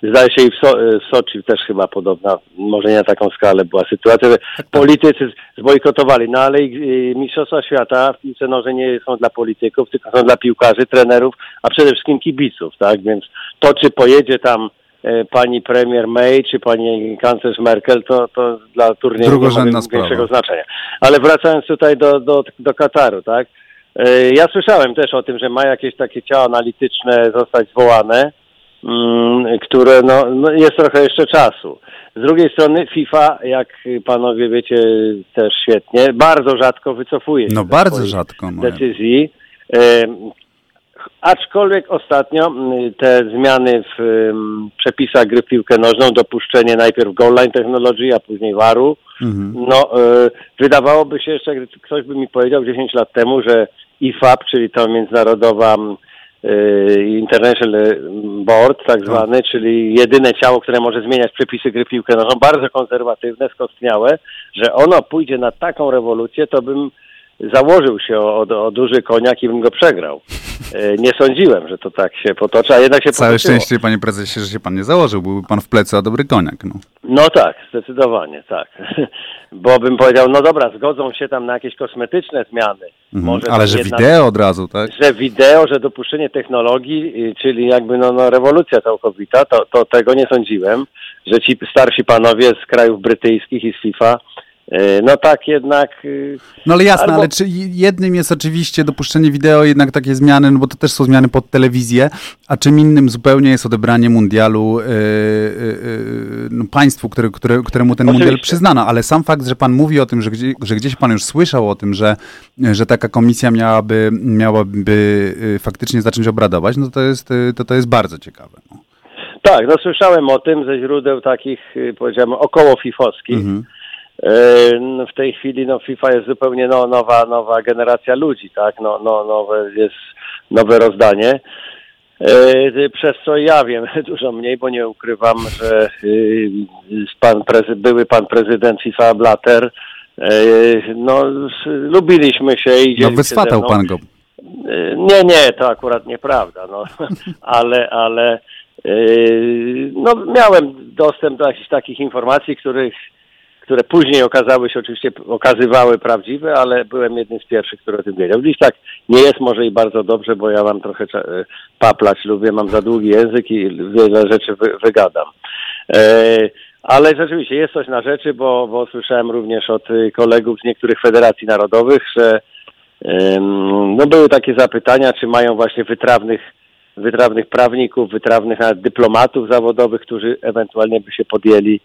Zdaje się i w, so- w Soczi też chyba podobna, może nie na taką skalę była sytuacja, że politycy zbojkotowali, no ale yy, Mistrzostwa Świata w piłce nożnej nie są dla polityków, tylko są dla piłkarzy, trenerów, a przede wszystkim kibiców, tak? Więc to, czy pojedzie tam e, pani premier May czy pani kanclerz Merkel, to, to dla turnieju nie ma większego znaczenia. Ale wracając tutaj do, do, do Kataru, tak? E, Ja słyszałem też o tym, że ma jakieś takie ciała analityczne zostać zwołane, które no, no jest trochę jeszcze czasu. Z drugiej strony FIFA, jak panowie wiecie też świetnie, bardzo rzadko wycofuje się No bardzo rzadko. No. decyzji. Aczkolwiek ostatnio mm, te zmiany w przepisach gry w piłkę nożną, dopuszczenie najpierw goal line technology, a później waru, Mhm. no e, wydawałoby się jeszcze, ktoś by mi powiedział 10 lat temu, że IFAB, czyli to międzynarodowa mm, International Board tak zwany, czyli jedyne ciało, które może zmieniać przepisy gry piłkę nożną, bardzo konserwatywne, skostniałe, że ono pójdzie na taką rewolucję, to bym założył się o, o, o duży koniak i bym go przegrał. E, Nie sądziłem, że to tak się potoczy, a jednak się Całe potoczyło. szczęście, panie prezesie, że się pan nie założył. Byłby pan w plecy, a dobry koniak. No. No tak, zdecydowanie, tak. Bo bym powiedział, no dobra, zgodzą się tam na jakieś kosmetyczne zmiany. Może Mhm. Ale tam że wideo od razu, tak? że wideo, że dopuszczenie technologii, y, czyli jakby no, no rewolucja całkowita, to, to tego nie sądziłem, że ci starsi panowie z krajów brytyjskich i z FIFA, no tak jednak... y, No ale jasne, Albo- ale czy jednym jest oczywiście dopuszczenie wideo, jednak takie zmiany, no bo to też są zmiany pod telewizję, a czym innym zupełnie jest odebranie mundialu yy, yy, no, państwu, które, które, któremu ten mundial Oczywiście. przyznano. Ale sam fakt, że pan mówi o tym, że, gdzie, że gdzieś pan już słyszał o tym, że, że taka komisja miałaby, miałaby yy, faktycznie zacząć obradować, no to jest, yy, to, to jest bardzo ciekawe. No. Tak, no słyszałem o tym ze źródeł takich, y, powiedziałem, około fifowskich. Mhm. No, W tej chwili no, FIFA jest zupełnie no, nowa, nowa generacja ludzi, tak? No, no, nowe jest nowe rozdanie. E, Przez co ja wiem dużo mniej, bo nie ukrywam, że y, pan prezy, były pan prezydent FIFA Blatter, no lubiliśmy się i No wyswatał pan go. Nie, nie, to akurat nieprawda, no, ale, ale yy, no, miałem dostęp do jakichś takich informacji, których, które później okazały się, oczywiście okazywały prawdziwe, ale byłem jednym z pierwszych, który o tym wiedział. Dziś tak nie jest może i bardzo dobrze, bo ja mam trochę y, paplać, lubię, mam za długi język i wiele rzeczy wy, wygadam. E, ale rzeczywiście jest coś na rzeczy, bo, bo słyszałem również od y, kolegów z niektórych federacji narodowych, że No były takie zapytania, czy mają właśnie wytrawnych, wytrawnych prawników, wytrawnych dyplomatów zawodowych, którzy ewentualnie by się podjęli,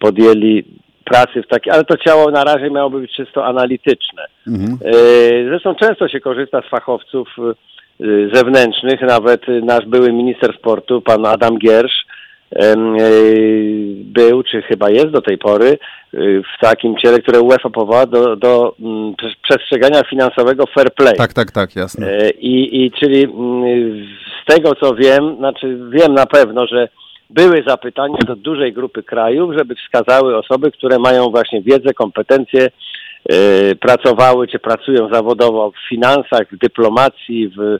podjęli pracy w takiej, ale to ciało na razie miałoby być czysto analityczne. Mhm. E, Zresztą często się korzysta z fachowców e, zewnętrznych, nawet nasz były minister sportu, pan Adam Giersz, e, był, czy chyba jest do tej pory, w takim ciele, które UEFA powoła do, do mm, prze- przestrzegania finansowego fair play. Tak, tak, tak, jasne. I, I czyli mm, z tego co wiem, znaczy wiem na pewno, że były zapytania do dużej grupy krajów, żeby wskazały osoby, które mają właśnie wiedzę, kompetencje, e, pracowały czy pracują zawodowo w finansach, w dyplomacji, w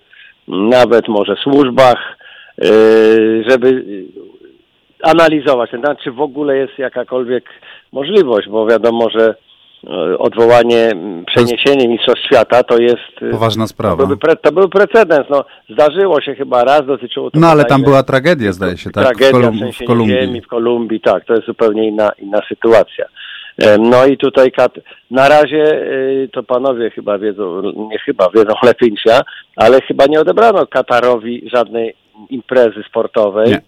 nawet może służbach, e, żeby analizować ten temat, czy w ogóle jest jakakolwiek możliwość, bo wiadomo, że odwołanie, m, przeniesienie Mistrzostw Świata to jest... e, Poważna To sprawa. byłby, pre, to był precedens. No, zdarzyło się chyba raz, dotyczyło to No ale tam była tragedia, zdaje się, tak? tragedia w, Kolum- w w sensie Kolumbii. ziemi, w Kolumbii, tak, to jest zupełnie inna, inna sytuacja. No i tutaj kat, na razie y, to panowie chyba wiedzą, nie chyba wiedzą lepiej niż ja, ale chyba nie odebrano Katarowi żadnej imprezy sportowej Nie.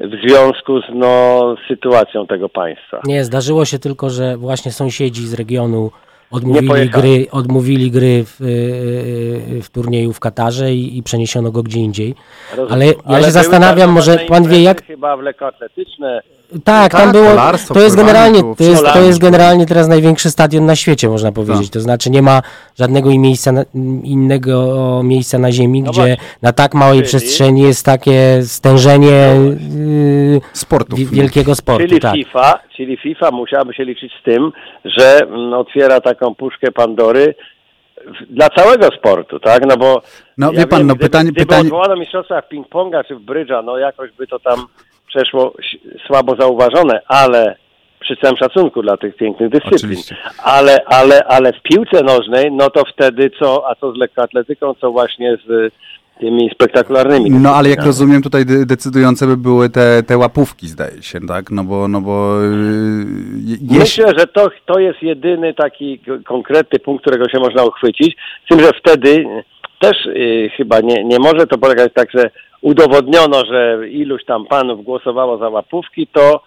W związku z no, sytuacją tego państwa. Nie, zdarzyło się tylko, że właśnie sąsiedzi z regionu odmówili gry, odmówili gry w, y, w turnieju w Katarze i, i przeniesiono go gdzie indziej. Rozumiem. Ale ja były się zastanawiam, może pan wie jak... Chyba w lekkoatletyczne, Tak, tam Tak, było. To jest generalnie, to jest, to jest generalnie teraz największy stadion na świecie, można powiedzieć. Tak. To znaczy nie ma żadnego miejsca na, innego miejsca na ziemi, No gdzie na tak małej Czyli- przestrzeni jest takie stężenie yy, Sportów. wi- wielkiego sportu. Czyli tak. FIFA, czyli FIFA musiałaby się liczyć z tym, że mm, otwiera taką puszkę Pandory dla całego sportu, tak? No bo No, wie pan, no, gdyby, pytanie- gdyby pytanie- odwołano mistrzostwa w ping-ponga czy w brydża, no jakoś by to tam przeszło słabo zauważone, ale przy całym szacunku dla tych pięknych dyscyplin. Oczywiście. Ale, ale, ale w piłce nożnej, no to wtedy co, a co z lekkoatletyką, co właśnie z tymi spektakularnymi No ale jak rozumiem, tutaj de- decydujące by były te, te łapówki, zdaje się, tak? No bo, no bo je- jeśli... Myślę, że to, to jest jedyny taki konkretny punkt, którego się można uchwycić. Z tym, że wtedy też y, chyba nie, nie może to polegać tak, że udowodniono, że iluś tam panów głosowało za łapówki, to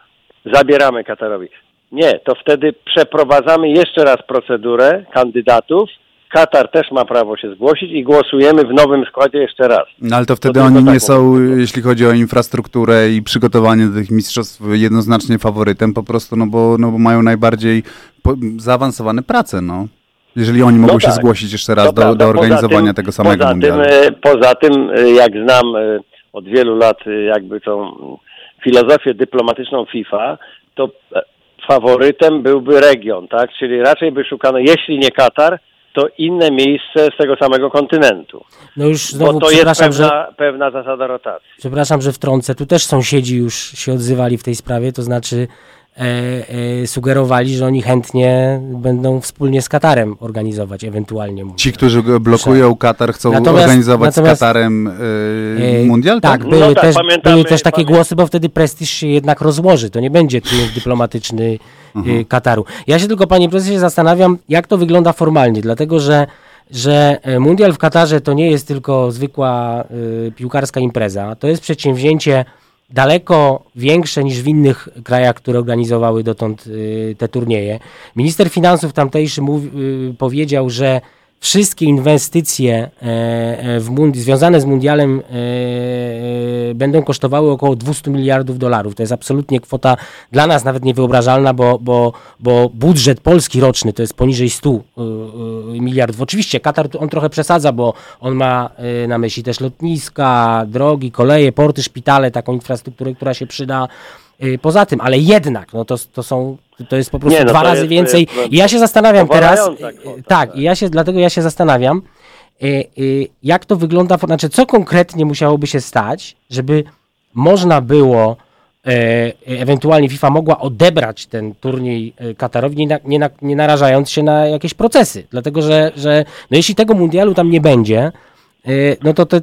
zabieramy Katarowi. Nie, to wtedy przeprowadzamy jeszcze raz procedurę kandydatów. Katar też ma prawo się zgłosić i głosujemy w nowym składzie jeszcze raz. No ale to wtedy tylko oni nie są, jeśli chodzi o infrastrukturę i przygotowanie do tych mistrzostw, jednoznacznie faworytem, po prostu, no bo, no bo mają najbardziej zaawansowane prace, no. Jeżeli oni mogą się tak. zgłosić jeszcze raz do, prawda. do organizowania tym- tego samego poza mundialu. Tym, e, poza tym, e, jak znam e, od wielu lat jakby tą filozofię dyplomatyczną FIFA, to faworytem byłby region, tak? Czyli raczej by szukano, jeśli nie Katar, to inne miejsce z tego samego kontynentu. No już znowu Bo to jest przepraszam, że, pewna, pewna zasada rotacji. przepraszam, że wtrącę. Tu też sąsiedzi już się odzywali w tej sprawie, to znaczy sugerowali, że oni chętnie będą wspólnie z Katarem organizować ewentualnie. mundial. Ci, którzy blokują Katar, chcą Natomiast- organizować natomiast- z Katarem e, E, mundial? Tak, No były, tak, też, pamiętamy- były też takie pamię- głosy, bo wtedy prestiż się jednak rozłoży. To nie będzie triumf dyplomatyczny y, Kataru. Ja się tylko, panie prezesie, zastanawiam, jak to wygląda formalnie, dlatego że, że e, mundial w Katarze to nie jest tylko zwykła y, piłkarska impreza. To jest przedsięwzięcie daleko większe niż w innych krajach, które organizowały dotąd y, te turnieje. Minister finansów tamtejszy mówi, y, powiedział, że wszystkie inwestycje e, e, w mund- związane z mundialem e, będą kosztowały około 200 miliardów dolarów. To jest absolutnie kwota dla nas nawet niewyobrażalna, bo, bo, bo budżet polski roczny to jest poniżej 100 y, y, miliardów. Oczywiście Katar on trochę przesadza, bo on ma na myśli też lotniska, drogi, koleje, porty, szpitale, taką infrastrukturę, która się przyda poza tym, ale jednak no to, to są to jest po prostu Nie, no dwa razy jest- więcej. I ja się zastanawiam teraz, powalająca y, kwota, tak, tak. i ja się, dlatego ja się zastanawiam, y, y, jak to wygląda, znaczy co konkretnie musiałoby się stać, żeby można było e, ewentualnie FIFA mogła odebrać ten turniej e, Katarowi, nie, nie, nie narażając się na jakieś procesy. Dlatego, że, że no jeśli tego mundialu tam nie będzie, e, no to te,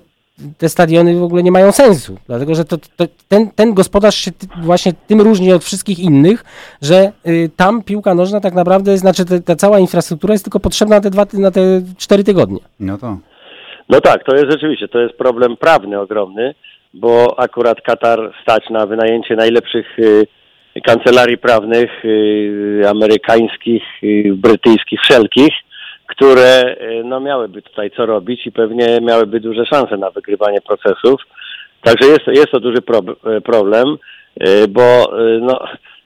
te stadiony w ogóle nie mają sensu. Dlatego, że to, to, ten, ten gospodarz się ty, właśnie tym różni od wszystkich innych, że y, tam piłka nożna tak naprawdę, znaczy te, ta cała infrastruktura jest tylko potrzebna na te, dwa, na te cztery tygodnie. No to. No tak, to jest rzeczywiście, to jest problem prawny ogromny, bo akurat Katar stać na wynajęcie najlepszych y, kancelarii prawnych y, amerykańskich, y, brytyjskich, wszelkich, które y, no, miałyby tutaj co robić i pewnie miałyby duże szanse na wygrywanie procesów. Także jest, jest to duży y, problem, y, bo no,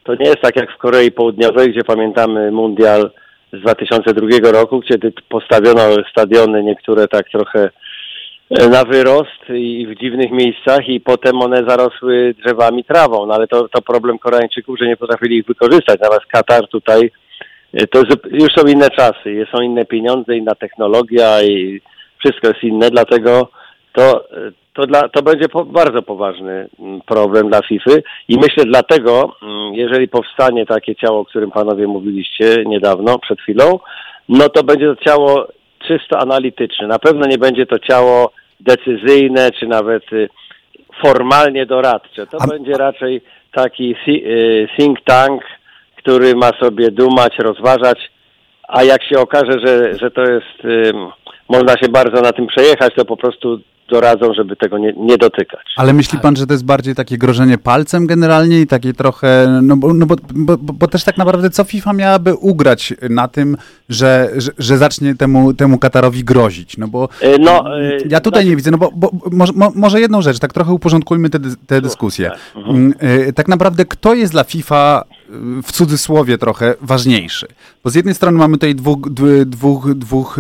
to nie jest tak jak w Korei Południowej, gdzie pamiętamy mundial z 2002 roku, kiedy postawiono stadiony niektóre tak trochę e, na wyrost i w dziwnych miejscach i potem one zarosły drzewami, trawą, no ale to, to problem Koreańczyków, że nie potrafili ich wykorzystać. Natomiast Katar tutaj e, to zup- już są inne czasy, są inne pieniądze, inna technologia i wszystko jest inne, dlatego to, to, dla, to będzie po, bardzo poważny mm, problem dla FIFA i myślę dlatego, mm, jeżeli powstanie takie ciało, o którym panowie mówiliście niedawno, przed chwilą, no to będzie to ciało czysto analityczne. Na pewno nie będzie to ciało decyzyjne, czy nawet y, formalnie doradcze. To A- będzie raczej taki y, think tank, który ma sobie dumać, rozważać, a jak się okaże, że, że to jest, ym, można się bardzo na tym przejechać, to po prostu doradzą, żeby tego nie, nie dotykać. Ale myśli pan, że to jest bardziej takie grożenie palcem generalnie i takie trochę, no bo, no bo, bo, bo też tak naprawdę co FIFA miałaby ugrać na tym, że, że, że zacznie temu, temu Katarowi grozić? No bo Y, No, y, ja tutaj znaczy- nie widzę, no bo, bo może, mo- może jedną rzecz, tak trochę uporządkujmy tę dy- tę dyskusję. Mm, y, Tak naprawdę kto jest dla FIFA w cudzysłowie trochę ważniejszy? Bo z jednej strony mamy tutaj dwóch, dw- dwóch, dwóch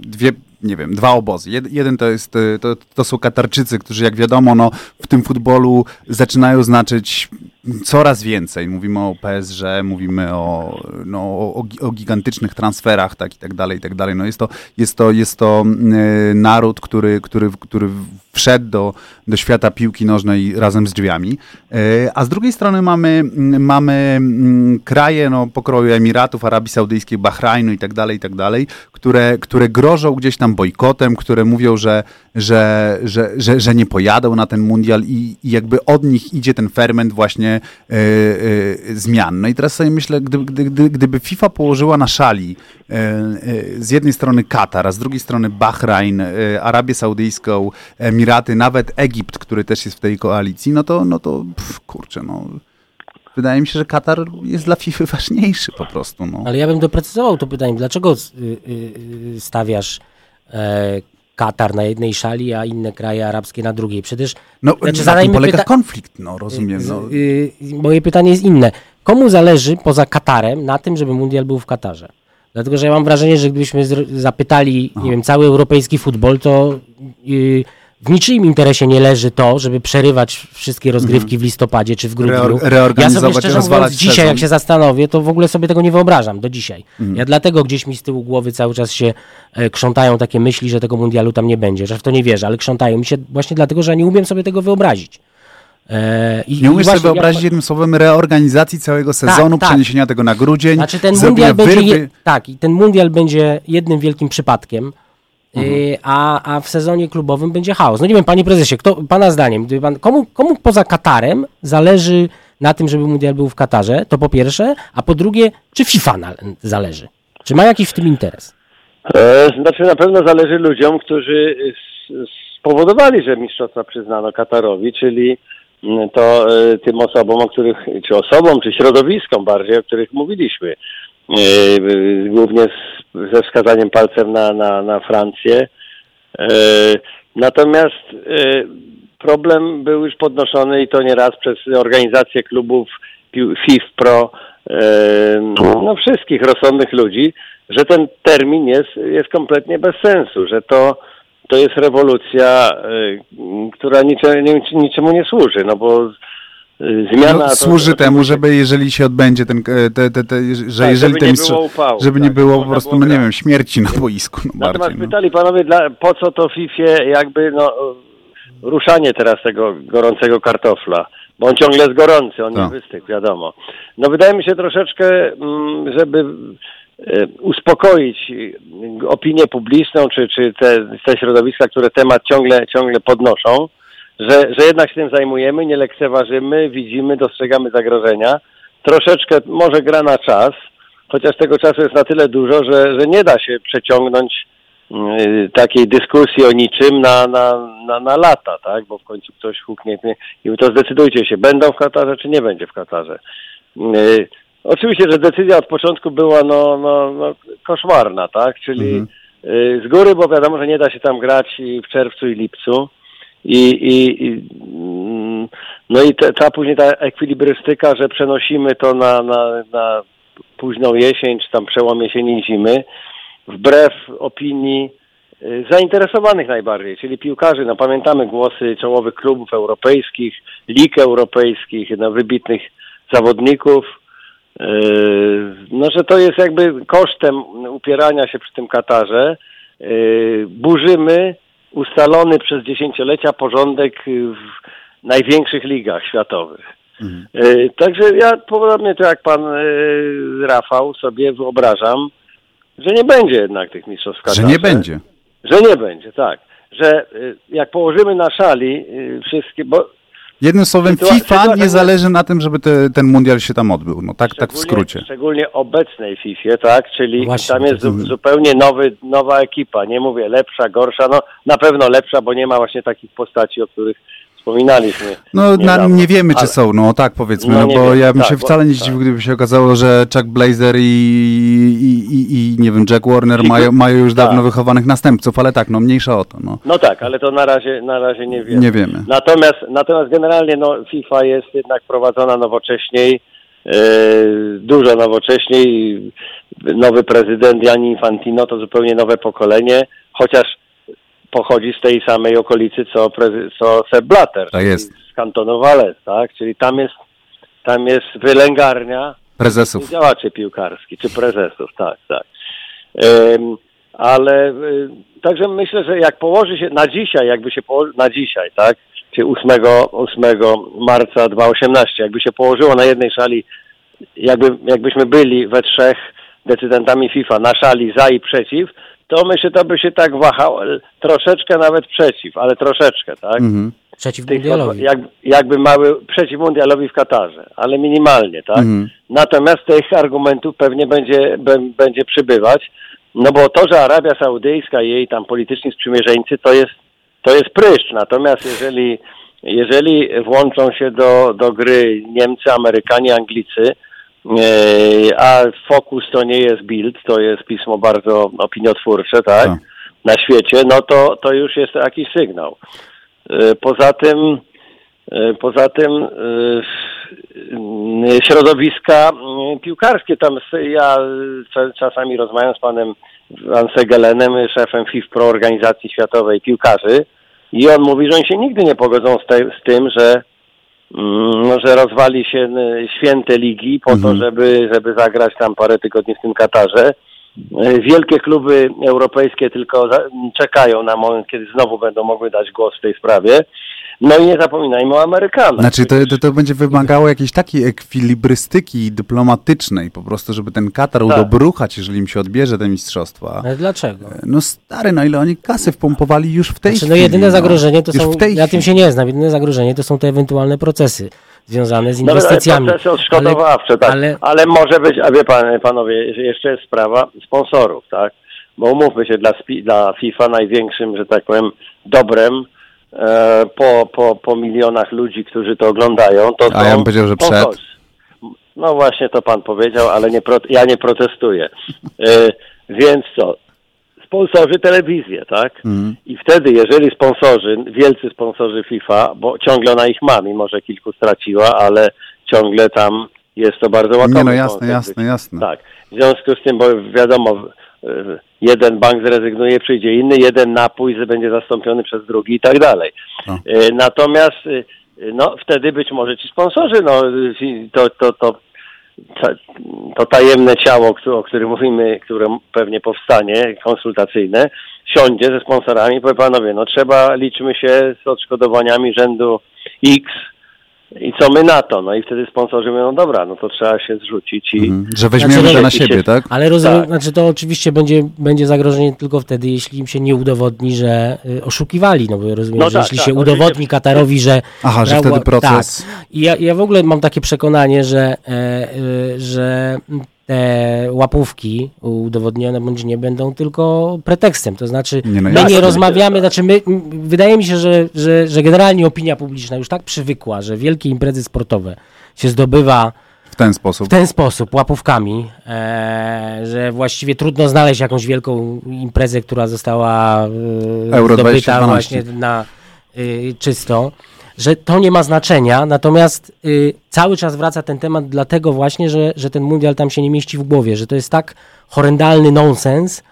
dwie nie wiem, dwa obozy. Jed, jeden to jest, y, to, to są Katarczycy, którzy jak wiadomo, no, w tym futbolu zaczynają znaczyć coraz więcej. Mówimy o PSG, mówimy o, no, o, o gi- o gigantycznych transferach, tak i tak dalej, i tak dalej. No jest to, jest to, jest to y, naród, który, który, który wszedł do, do świata piłki nożnej razem z drzwiami. Y, a z drugiej strony mamy, mamy mm, kraje no, pokroju Emiratów, Arabii Saudyjskiej, Bahrajnu i tak dalej, i tak dalej, które, które grożą gdzieś tam bojkotem, które mówią, że, że, że, że, że nie pojadą na ten mundial i, i jakby od nich idzie ten ferment właśnie e, e, zmian. No i teraz sobie myślę, gdyby, gdy, gdy, gdyby FIFA położyła na szali e, z jednej strony Katar, a z drugiej strony Bahrajn, Arabię Saudyjską, Emiraty, nawet Egipt, który też jest w tej koalicji, no to, no to kurczę, no... Wydaje mi się, że Katar jest dla FIFA ważniejszy po prostu. No. Ale ja bym doprecyzował to pytanie, dlaczego y, y, stawiasz Katar na jednej szali, a inne kraje arabskie na drugiej? Przecież No, znaczy, na tym polega pyta- konflikt, no rozumiem. No. Y, y, moje pytanie jest inne. Komu zależy poza Katarem na tym, żeby mundial był w Katarze? Dlatego, że ja mam wrażenie, że gdybyśmy zapytali, nie wiem, cały europejski futbol, to y, w niczyim interesie nie leży to, żeby przerywać wszystkie rozgrywki w listopadzie czy w grudniu. Reor- ja sobie szczerze rozwalać mówiąc, dzisiaj sezon. jak się zastanowię, to w ogóle sobie tego nie wyobrażam do dzisiaj. Ja dlatego gdzieś mi z tyłu głowy cały czas się e, krzątają takie myśli, że tego mundialu tam nie będzie, że w to nie wierzę, ale krzątają mi się właśnie dlatego, że ja nie umiem sobie tego wyobrazić. E, i, Nie umiesz sobie wyobrazić jednym słowem reorganizacji całego sezonu, tak. przeniesienia tego na grudzień. Znaczy ten mundial będzie, je, tak, i ten mundial będzie jednym wielkim przypadkiem, Mhm. y, a, a w sezonie klubowym będzie chaos. No nie wiem, panie prezesie, kto, pana zdaniem, pan, komu, komu poza Katarem zależy na tym, żeby mundial był w Katarze, to po pierwsze, a po drugie, czy FIFA na, zależy? Czy ma jakiś w tym interes? E, Znaczy na pewno zależy ludziom, którzy spowodowali, że mistrzostwa przyznano Katarowi, czyli mm, to e, tym osobom, o których, czy osobom, czy środowiskom bardziej, o których mówiliśmy. E, Głównie z, ze wskazaniem palcem na, na, na Francję. E, Natomiast e, problem był już podnoszony i to nieraz przez organizację klubów FIF Pro, no wszystkich rozsądnych ludzi, że ten termin jest, jest kompletnie bez sensu, że to, to jest rewolucja, która niczemu, niczemu nie służy, no bo zmiana... No, to- służy to- temu, żeby jeżeli się odbędzie ten, e, te, te, te, że Tak, jeżeli żeby nie było upału, żeby nie tak, było po prostu, było no nie wiem, śmierci na boisku, no Natomiast bardziej. No. pytali panowie, dla, po co to FIFA jakby no, ruszanie teraz tego gorącego kartofla, bo on ciągle jest gorący, on Tak. nie wystygł, wiadomo. No wydaje mi się troszeczkę, mm, żeby e, uspokoić e, opinię publiczną, czy, czy te, te środowiska, które temat ciągle, ciągle podnoszą, że, że jednak się tym zajmujemy, nie lekceważymy, widzimy, dostrzegamy zagrożenia. Troszeczkę może gra na czas, chociaż tego czasu jest na tyle dużo, że, że nie da się przeciągnąć y, takiej dyskusji o niczym na, na, na, na lata, tak? Bo w końcu ktoś huknie i to zdecydujcie się, będą w Katarze, czy nie będzie w Katarze. Y, Oczywiście, że decyzja od początku była no, no, no koszmarna, tak? Czyli y, z góry, bo wiadomo, że nie da się tam grać i w czerwcu i lipcu. I, i, i mm, no i te, ta później ta ekwilibrystyka, że przenosimy to na, na, na późną jesień, czy tam przełom jesieni i zimy, wbrew opinii y, zainteresowanych najbardziej, czyli piłkarzy. No pamiętamy głosy czołowych klubów europejskich, lig europejskich, no, wybitnych zawodników, yy, no że to jest jakby kosztem upierania się przy tym Katarze, yy, burzymy ustalony przez dziesięciolecia porządek w największych ligach światowych. Yy, Także ja podobnie to jak pan yy, Rafał sobie wyobrażam, że nie będzie jednak tych mistrzostw w Że Katarze. nie będzie. Że nie będzie, tak. Że y, jak położymy na szali wszystkie, bo Jednym słowem, Sytuacja- FIFA sytuacja- nie zależy na tym, żeby te, ten mundial się tam odbył. No tak, tak w skrócie. Szczególnie obecnej FIFA, tak? Czyli Właśnie, tam jest zu, zupełnie nowy, nowa ekipa. Nie mówię lepsza, gorsza, no na pewno lepsza, bo nie ma właśnie takich postaci, o których wspominaliśmy. No na, nie wiemy, czy Ale- są, no tak powiedzmy, No no, bo wiem, ja bym tak, się wcale nie tak. zdziwił, gdyby się okazało, że Chuck Blazer i, i, i, i nie wiem, Jack Warner mają, mają już dawno tak. wychowanych następców, ale tak, no mniejsza o to, no. No tak, ale to na razie, na razie nie wiemy. Nie wiemy. Natomiast, natomiast generalnie no, FIFA jest jednak prowadzona nowocześniej, e, dużo nowocześniej. Nowy prezydent Gianni Infantino to zupełnie nowe pokolenie, chociaż pochodzi z tej samej okolicy co, co Sepp Blatter. Tak jest. Z kantonu Valais, tak? Czyli tam jest, tam jest wylęgarnia Prezesów. działaczy piłkarskich, czy prezesów, tak, tak. Em, ale y, także myślę, że jak położy się na dzisiaj, jakby się położy, na dzisiaj, tak, czy 8, 8 marca 2018, jakby się położyło na jednej szali, jakby, jakbyśmy byli we trzech decydentami FIFA na szali za i przeciw, to myślę, to by się tak wahało, troszeczkę nawet przeciw, ale troszeczkę, tak? Mhm. Przeciw tych, mundialowi. jak, jakby mały przeciw mundialowi w Katarze, ale minimalnie, tak? Mhm. Natomiast tych argumentów pewnie będzie, bę- będzie przybywać, no bo to, że Arabia Saudyjska i jej tam polityczni sprzymierzeńcy, to jest, to jest pryszcz. Natomiast jeżeli, jeżeli włączą się do, do gry Niemcy, Amerykanie, Anglicy, e, a Focus to nie jest Bild, to jest pismo bardzo opiniotwórcze, tak? Tak. Na świecie, no to, to już jest jakiś sygnał. E, Poza tym, e, poza tym środowiska piłkarskie, tam ja cza- czasami rozmawiam z panem Van Segelenem, szefem FIF Pro Organizacji Światowej Piłkarzy, I on mówi, że oni się nigdy nie pogodzą z, te, z tym, że, że rozwali się y, święte ligi po to, żeby, żeby zagrać tam parę tygodni w tym Katarze. Y, Wielkie kluby europejskie tylko czekają na moment, kiedy znowu będą mogły dać głos w tej sprawie. No i nie zapominajmy o Amerykanach. Znaczy to, to, to będzie wymagało jakiejś takiej ekwilibrystyki dyplomatycznej, po prostu, żeby ten Katar Tak. udobruchać, jeżeli im się odbierze te mistrzostwa. Ale dlaczego? No stary, no ile oni kasy wpompowali już w tej Znaczy, no chwili. jedyne zagrożenie to są, ja tym chwili. się nie znam, jedyne zagrożenie to są te ewentualne procesy związane z inwestycjami. procesy odszkodowawcze, tak. ale- Ale, może być, a wie pan, panowie, jeszcze jest sprawa sponsorów, tak? Bo umówmy się, dla, dla FIFA największym, że tak powiem, dobrem e, po, po, po milionach ludzi, którzy to oglądają, to A są ja bym powiedział, że przed. No właśnie to pan powiedział, ale nie pro, ja nie protestuję. E, więc co? Sponsorzy telewizję, tak? Mhm. I wtedy, jeżeli sponsorzy, wielcy sponsorzy FIFA, bo ciągle ona ich ma, mimo że kilku straciła, ale ciągle tam jest to bardzo łakomy Nie no jasne, jasne, jasne. Tak. W związku z tym, bo wiadomo, e, jeden bank zrezygnuje, przyjdzie inny, jeden napój będzie zastąpiony przez drugi i tak dalej. No. E, Natomiast e, no, wtedy być może ci sponsorzy, no, to, to, to, to tajemne ciało, o którym mówimy, które pewnie powstanie, konsultacyjne, siądzie ze sponsorami i powie panowie, no trzeba, liczmy się z odszkodowaniami rzędu X i co my na to? No i wtedy sponsorzy mówią, no dobra, no to trzeba się zrzucić i... Mhm. Że weźmiemy Znaczy, to na siebie, tak? Ale rozumiem, Tak. znaczy to oczywiście będzie, będzie zagrożenie tylko wtedy, jeśli im się nie udowodni, że y, oszukiwali, no bo rozumiem, No że tak, jeśli tak, się oczywiście. udowodni Katarowi, że... Aha, że wtedy proces... Tak. I ja, ja w ogóle mam takie przekonanie, że, e, e, że te łapówki udowodnione bądź nie będą tylko pretekstem. To znaczy, Nie, no my jasne. nie rozmawiamy, znaczy my, wydaje mi się, że, że, że generalnie opinia publiczna już tak przywykła, że wielkie imprezy sportowe się zdobywa W ten sposób. w ten sposób, łapówkami, e, że właściwie trudno znaleźć jakąś wielką imprezę, która została e, Euro zdobyta 2012. właśnie na y, czysto, że to nie ma znaczenia, natomiast y, cały czas wraca ten temat dlatego właśnie, że, że ten mundial tam się nie mieści w głowie, że to jest tak horrendalny nonsens,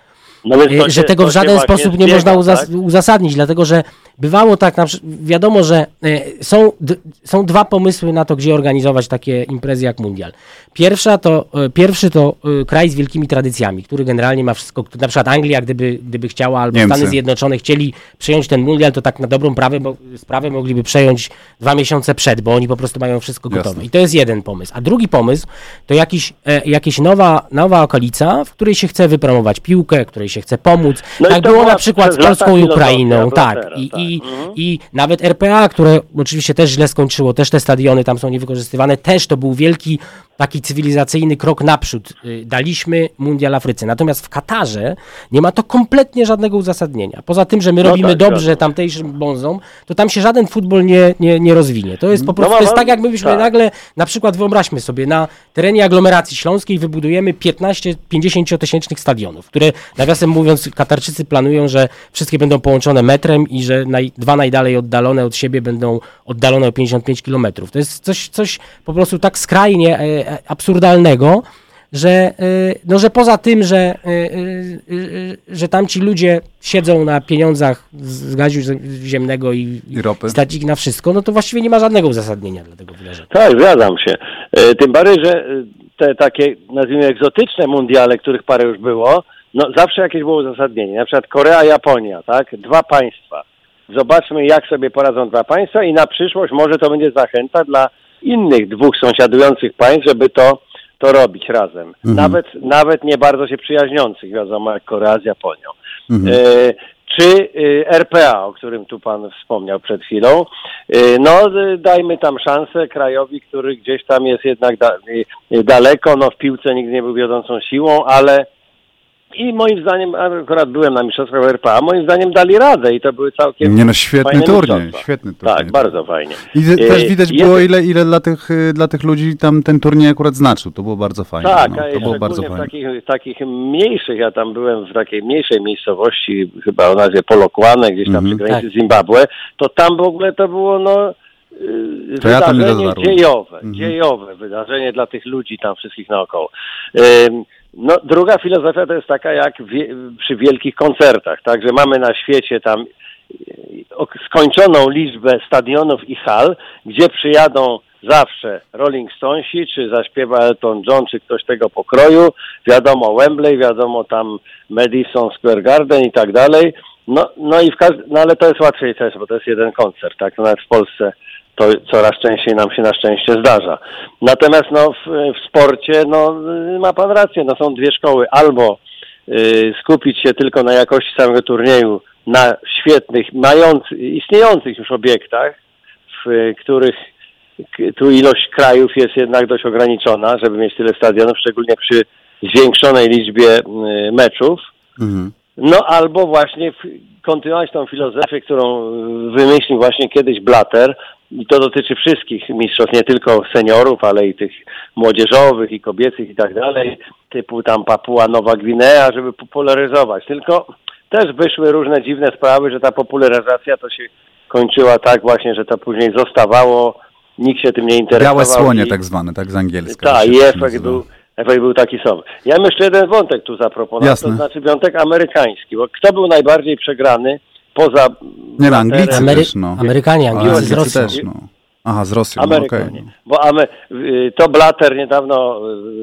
No Y, się- że tego w żaden sposób nie zbiega, można uzas- tak? uzasadnić, dlatego że bywało tak, na, wiadomo, że y, są, d- są dwa pomysły na to, gdzie organizować takie imprezy jak Mundial. Pierwsza to, y, pierwszy to y, kraj z wielkimi tradycjami, który generalnie ma wszystko, na przykład Anglia, gdyby, gdyby chciała, albo Niemcy. Stany Zjednoczone chcieli przejąć ten Mundial, to tak na dobrą prawę, bo, sprawę mogliby przejąć dwa miesiące przed, bo oni po prostu mają wszystko Jasne. gotowe. I to jest jeden pomysł. A drugi pomysł to jakiś, e, jakieś nowa, nowa okolica, w której się chce wypromować piłkę, której się chce pomóc. No tak było na przykład z Polską i Ukrainą. Tak. I, tak. i, Mhm. I nawet RPA, które oczywiście też źle skończyło, też te stadiony tam są niewykorzystywane, też to był wielki taki cywilizacyjny krok naprzód. Y, Daliśmy Mundial Afryce. Natomiast w Katarze nie ma to kompletnie żadnego uzasadnienia. Poza tym, że my No robimy tak, dobrze zgadzam. tamtejszym bonzom, to tam się żaden futbol nie, nie, nie rozwinie. To jest po prostu, ma to jest tak jakbyśmy tak. nagle, na przykład wyobraźmy sobie, na terenie aglomeracji śląskiej wybudujemy 15-50 tysięcznych stadionów, które nawiasem mówiąc Katarczycy planują, że wszystkie będą połączone metrem i że naj, dwa najdalej oddalone od siebie będą oddalone o 55 kilometrów. To jest coś, coś po prostu tak skrajnie e, e, absurdalnego, że, e, no, że poza tym, że, e, e, e, że tamci ludzie siedzą na pieniądzach z gazu ziemnego i, I ropy. stać ich na wszystko, no to właściwie nie ma żadnego uzasadnienia dla tego wydarzenia. Tak, zgadzam się. E, Tym bardziej, że te takie, nazwijmy, egzotyczne mundiale, których parę już było, no zawsze jakieś było uzasadnienie. Na przykład Korea, Japonia, tak? Dwa państwa. Zobaczmy, jak sobie poradzą dwa państwa i na przyszłość może to będzie zachęta dla innych dwóch sąsiadujących państw, żeby to, to robić razem. Nawet, nawet nie bardzo się przyjaźniących, wiadomo, jak Korea z Japonią. E, czy y, RPA, o którym tu pan wspomniał przed chwilą, y, no y, dajmy tam szansę krajowi, który gdzieś tam jest jednak da, daleko, no w piłce nigdy nie był wiodącą siłą, ale i moim zdaniem, akurat byłem na mistrzostwach RPA, moim zdaniem dali radę i to były całkiem Nie no, świetny fajne turniej, świetny turniej. Tak, bardzo fajnie. I te- też Y, widać było, ile, ile dla, tych, y, dla tych ludzi tam ten turniej akurat znaczył. To było bardzo fajne. Tak, no, a to było bardzo w fajne. takich, takich mniejszych, ja tam byłem w takiej mniejszej miejscowości, chyba o nazwie Polokwane, gdzieś tam Mhm. przy granicy Tak. Zimbabwe, to tam w ogóle to było no yy, To ja wydarzenie dotarłem. dziejowe, Mhm. dziejowe wydarzenie dla tych ludzi tam wszystkich naokoło. No, druga filozofia to jest taka jak wie, przy wielkich koncertach, tak, że mamy na świecie tam skończoną liczbę stadionów i hal, gdzie przyjadą zawsze Rolling Stonesi, czy zaśpiewa Elton John, czy ktoś tego pokroju, wiadomo Wembley, wiadomo tam Madison Square Garden i tak dalej. No, no i w każdym, no ale to jest łatwiej też, bo to jest jeden koncert, tak? No nawet w Polsce to coraz częściej nam się na szczęście zdarza. Natomiast no, w, w sporcie, no ma pan rację, no są dwie szkoły. Albo y, skupić się tylko na jakości samego turnieju, na świetnych, mających, istniejących już obiektach, w których tu ilość krajów jest jednak dość ograniczona, żeby mieć tyle stadionów, szczególnie przy zwiększonej liczbie y, meczów. Mhm. No albo właśnie kontynuować tą filozofię, którą wymyślił właśnie kiedyś Blatter i to dotyczy wszystkich mistrzostw, nie tylko seniorów, ale i tych młodzieżowych i kobiecych i tak dalej, typu tam Papua Nowa Gwinea, żeby popularyzować. Tylko też wyszły różne dziwne sprawy, że ta popularyzacja to się kończyła tak właśnie, że to później zostawało, nikt się tym nie interesował. Białe słonie i, tak zwane, tak z angielska. Tak, i efekt był, efekt był taki sam. Ja bym jeszcze jeden wątek tu zaproponował, to znaczy wątek amerykański, bo kto był najbardziej przegrany poza... Nie no, Anglicy Amery też, no. Amerykanie, Anglicy z Rosją. Też, no. Aha, z Rosją, Amerykanie. No, okay. Bo Amer y, to Blatter niedawno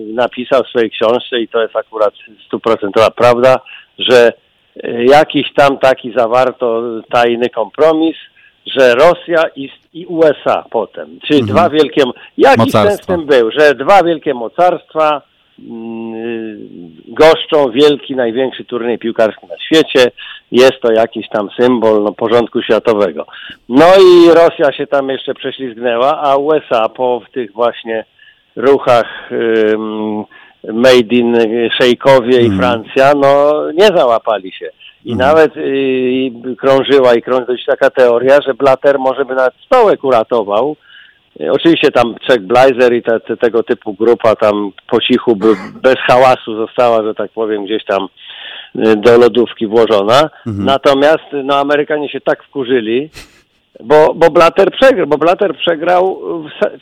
y, napisał w swojej książce i to jest akurat stuprocentowa prawda, że y, jakiś tam taki zawarto tajny kompromis, że Rosja i, i USA potem, czyli mhm. dwa wielkie... Jaki sens w tym był, że dwa wielkie mocarstwa goszczą wielki, największy turniej piłkarski na świecie. Jest to jakiś tam symbol no, porządku światowego. No i Rosja się tam jeszcze prześlizgnęła, a USA po tych właśnie ruchach um, Made in Szejkowie i mhm. Francja, no nie załapali się. I mhm. nawet y, krążyła i krąży taka teoria, że Blatter może by nawet stołek uratował. Y, oczywiście tam Czech Blazer i te, te, tego typu grupa tam po cichu, by, bez hałasu została, że tak powiem, gdzieś tam y, do lodówki włożona. Mhm. Natomiast no, Amerykanie się tak wkurzyli, bo, bo Blatter przegrał, bo Blatter przegrał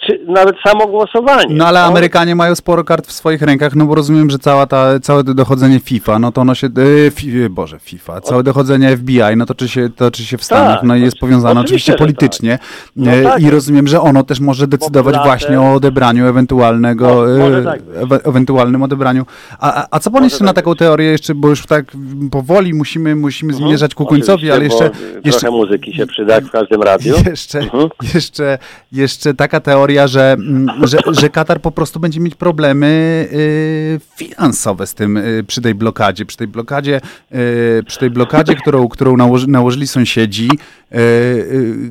czy, nawet samo głosowanie. No ale Amerykanie mają sporo kart w swoich rękach, no bo rozumiem, że cała ta, całe dochodzenie FIFA, no to ono się, e, fi, Boże, FIFA, całe dochodzenie FBI, no to czy się, to czy się w Stanach, tak, no i jest powiązane oczywiście, oczywiście politycznie tak. no e, tak. i rozumiem, że ono też może decydować Blatter, właśnie o odebraniu ewentualnego, tak e, ewentualnym odebraniu. A, a, a co pan jeszcze na tak taką teorię jeszcze, bo już tak powoli musimy, musimy mhm. zmierzać ku końcowi, ale jeszcze... jeszcze... Trochę muzyki się przyda w każdym radiu. Jeszcze, mhm. jeszcze, jeszcze taka teoria, że, mm, że, że Katar po prostu będzie mieć problemy y, finansowe z tym y, przy tej blokadzie. Przy tej blokadzie, y, przy tej blokadzie którą, którą nałoży, nałożyli sąsiedzi.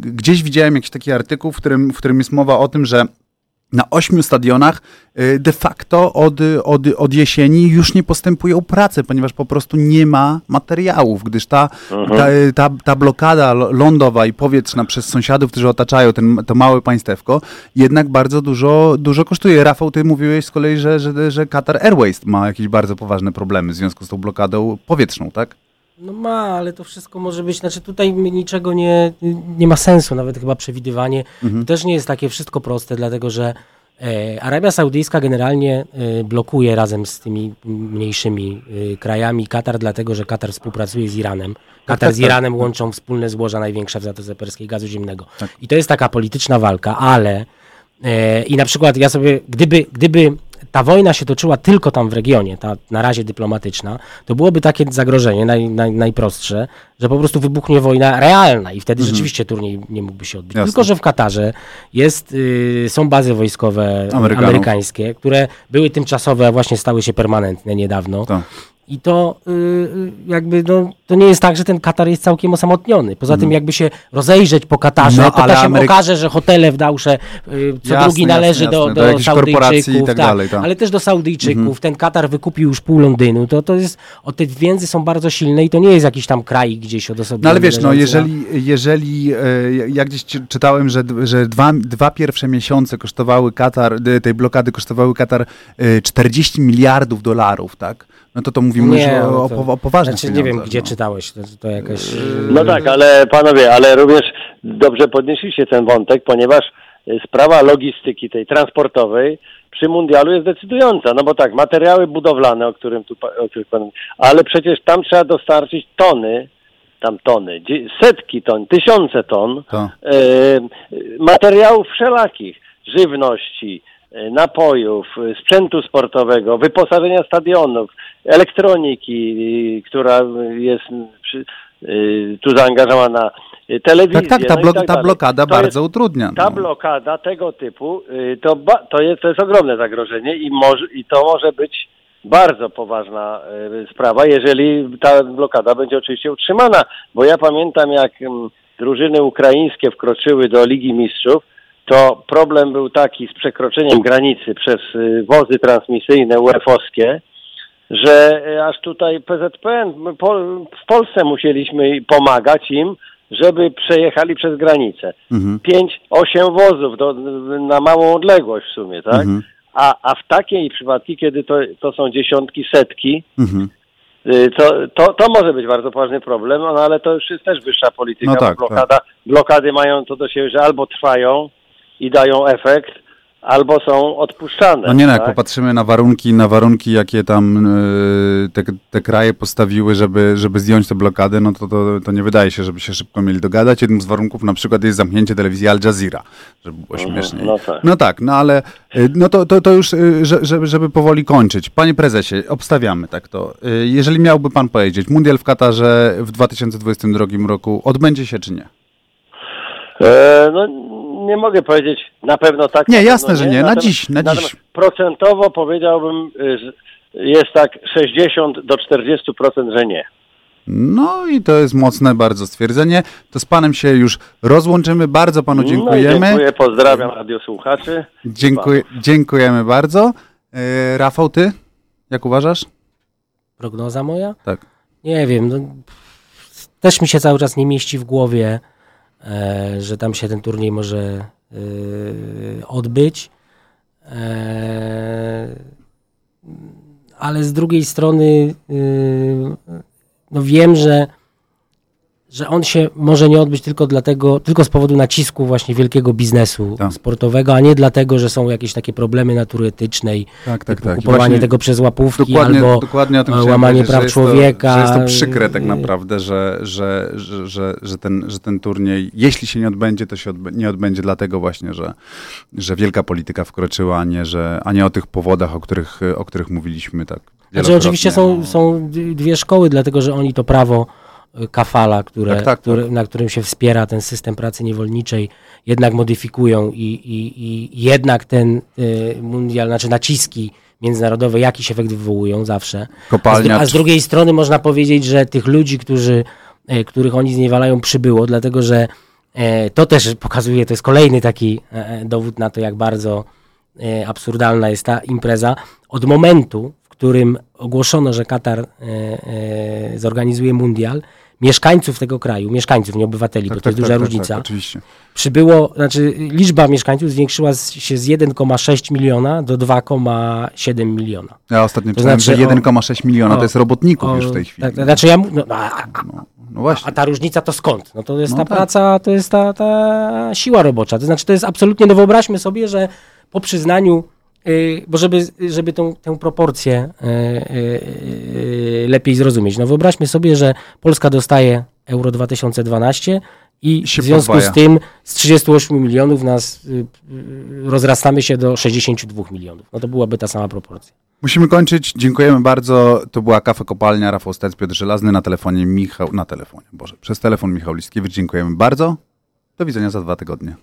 Gdzieś widziałem jakiś taki artykuł, w którym, w którym jest mowa o tym, że na ośmiu stadionach y, de facto od, od, od jesieni już nie postępują prace, ponieważ po prostu nie ma materiałów, gdyż ta, mhm. ta, ta, ta, blokada lądowa i powietrzna przez sąsiadów, którzy otaczają ten, to małe państewko, jednak bardzo dużo, dużo kosztuje. Rafał, ty mówiłeś z kolei, że, że, że Qatar Airways ma jakieś bardzo poważne problemy w związku z tą blokadą powietrzną, tak? No ma, ale to wszystko może być, znaczy tutaj niczego nie, nie ma sensu, nawet chyba przewidywanie. Mhm. To też nie jest takie wszystko proste, dlatego że e, Arabia Saudyjska generalnie e, blokuje razem z tymi mniejszymi e, krajami Katar, dlatego że Katar współpracuje z Iranem. Katar z Iranem łączą wspólne złoża największe w Zatoce Perskiej gazu ziemnego. Tak. I to jest taka polityczna walka, ale e, i na przykład ja sobie, gdyby, gdyby ta wojna się toczyła tylko tam w regionie, ta na razie dyplomatyczna, to byłoby takie zagrożenie naj, naj, najprostsze, że po prostu wybuchnie wojna realna i wtedy mhm. rzeczywiście turniej nie mógłby się odbyć. Jasne. Tylko, że w Katarze jest, y, są bazy wojskowe Amerykanów. amerykańskie, które były tymczasowe, a właśnie stały się permanentne niedawno. Tak. I to yy, jakby, no, to nie jest tak, że ten Katar jest całkiem osamotniony. Poza mm. tym jakby się rozejrzeć po Katarze, no, to też się Ameryk... okaże, że hotele w Dausze yy, co jasne, drugi należy jasne, jasne. do, do, do Saudyjczyków. Tak, tak dalej, tak. Ale też do Saudyjczyków. Mm. Ten Katar wykupił już pół Londynu. To, to jest, o te więzy są bardzo silne i to nie jest jakiś tam kraj gdzieś odosobniony. No ale wiesz, no jeżeli, jeżeli e, ja gdzieś czytałem, że, że dwa, dwa pierwsze miesiące kosztowały Katar, tej blokady kosztowały Katar 40 e, miliardów dolarów, tak? No to to mówimy nie, już o, no to, o, o poważnych znaczy, Nie wiem, gdzie no. czytałeś, to, to jakaś... Yy, no tak, ale panowie, ale również dobrze podnieśliście ten wątek, ponieważ sprawa logistyki tej transportowej przy mundialu jest decydująca, no bo tak, materiały budowlane, o którym tu o których pan, ale przecież tam trzeba dostarczyć tony tam tony, setki ton, tysiące ton To. e, materiałów wszelakich, żywności, e, napojów, e, sprzętu sportowego, wyposażenia stadionów, elektroniki, która jest przy, e, tu zaangażowana, e, telewizję. Tak, tak, ta, no blok, tak ta blokada bardzo jest, utrudnia. ta no. blokada tego typu y, to, ba, to, jest, to jest ogromne zagrożenie i, może, i to może być bardzo poważna y, sprawa, jeżeli ta blokada będzie oczywiście utrzymana, bo ja pamiętam jak mm, drużyny ukraińskie wkroczyły do Ligi Mistrzów, to problem był taki z przekroczeniem granicy przez y, wozy transmisyjne UEFA-owskie, że y, aż tutaj PZPN, w Polsce musieliśmy pomagać im, żeby przejechali przez granicę. Mhm. Pięć, osiem wozów do, na małą odległość w sumie, tak? Mhm. A, a w takiej przypadki, kiedy to, to są dziesiątki, setki, Mhm. y, to, to, to może być bardzo poważny problem, no ale to już jest też wyższa polityka, No tak, bo blokada, blokady mają to do siebie, że albo trwają i dają efekt, albo są odpuszczane. No nie no, jak tak? popatrzymy na warunki, na warunki, jakie tam y, te, te kraje postawiły, żeby, żeby zdjąć tę blokadę, no to, to, to nie wydaje się, żeby się szybko mieli dogadać. Jednym z warunków na przykład jest zamknięcie telewizji Al Jazeera, żeby było śmieszniej. no tak. No tak, no ale y, no to, to, to już, y, że- żeby, żeby powoli kończyć. Panie prezesie, obstawiamy tak to. Jeżeli miałby pan powiedzieć, mundial w Katarze w 2022 roku odbędzie się czy nie? E, no nie mogę powiedzieć na pewno tak. Nie, pewno jasne, że nie. Na Natomiast- dziś, na dziś. Procentowo powiedziałbym, y, że jest tak 60 do 40%, że nie. No i to jest mocne bardzo stwierdzenie. To z panem się już rozłączymy. Bardzo panu No dziękujemy. dziękuję, pozdrawiam radiosłuchaczy. Dziękuję, dziękujemy bardzo. E, Rafał, ty? Jak uważasz? Prognoza moja? Tak. Nie wiem, no, też mi się cały czas nie mieści w głowie, że tam się ten turniej może e, odbyć. E, ale z drugiej strony e, no wiem, że, że on się może nie odbyć tylko dlatego, tylko z powodu nacisku właśnie wielkiego biznesu Tak. sportowego, a nie dlatego, że są jakieś takie problemy natury etycznej, Tak, tak, tak. Kupowanie tego przez łapówki Dokładnie, albo dokładnie o tym e, łamanie praw jest to- człowieka. Że jest to przykre tak naprawdę, że, że, że, że, ten, że ten turniej, jeśli się nie odbędzie, to się nie odbędzie dlatego właśnie, że, że wielka polityka wkroczyła, a nie, że, a nie o tych powodach, o których, o których mówiliśmy tak Znaczy oczywiście są, są dwie szkoły, dlatego że oni to prawo kafala, które, Tak, tak, które, tak. na którym się wspiera ten system pracy niewolniczej, jednak modyfikują i, i, i jednak ten y, mundial, znaczy naciski międzynarodowe jakiś efekt wywołują zawsze. A z, Kopalnia a z drugiej strony można powiedzieć, że tych ludzi, którzy, e, których oni zniewalają, przybyło, dlatego że e, to też pokazuje, to jest kolejny taki e, e, dowód na to, jak bardzo e, absurdalna jest ta impreza. Od momentu, w którym ogłoszono, że Katar e, e, zorganizuje mundial, mieszkańców tego kraju, mieszkańców, nie obywateli, bo to jest duża różnica, Tak, oczywiście. przybyło, znaczy liczba mieszkańców zwiększyła się z 1,6 miliona do 2,7 miliona. Ja ostatnio To czytałem, znaczy że o- 1,6 miliona o- to jest robotników O, już w tej chwili. Tak, znaczy ja, no, a, a, No, no właśnie. a ta różnica to skąd? No to jest No ta tak. praca, to jest ta, ta siła robocza. To znaczy to jest absolutnie, no wyobraźmy sobie, że po przyznaniu, bo żeby, żeby tą, tę proporcję y, y, y, lepiej zrozumieć, no wyobraźmy sobie, że Polska dostaje Euro 2012 i w związku podwaja. z tym z 38 milionów nas y, y, rozrastamy się do 62 milionów. No to byłaby ta sama proporcja. Musimy kończyć. Dziękujemy bardzo. To była Kafe Kopalnia, Rafał Stec, Piotr Żelazny, na telefonie Michał, na telefonie, Boże, przez telefon Michał Liskiewicz. Dziękujemy bardzo. Do widzenia za dwa tygodnie.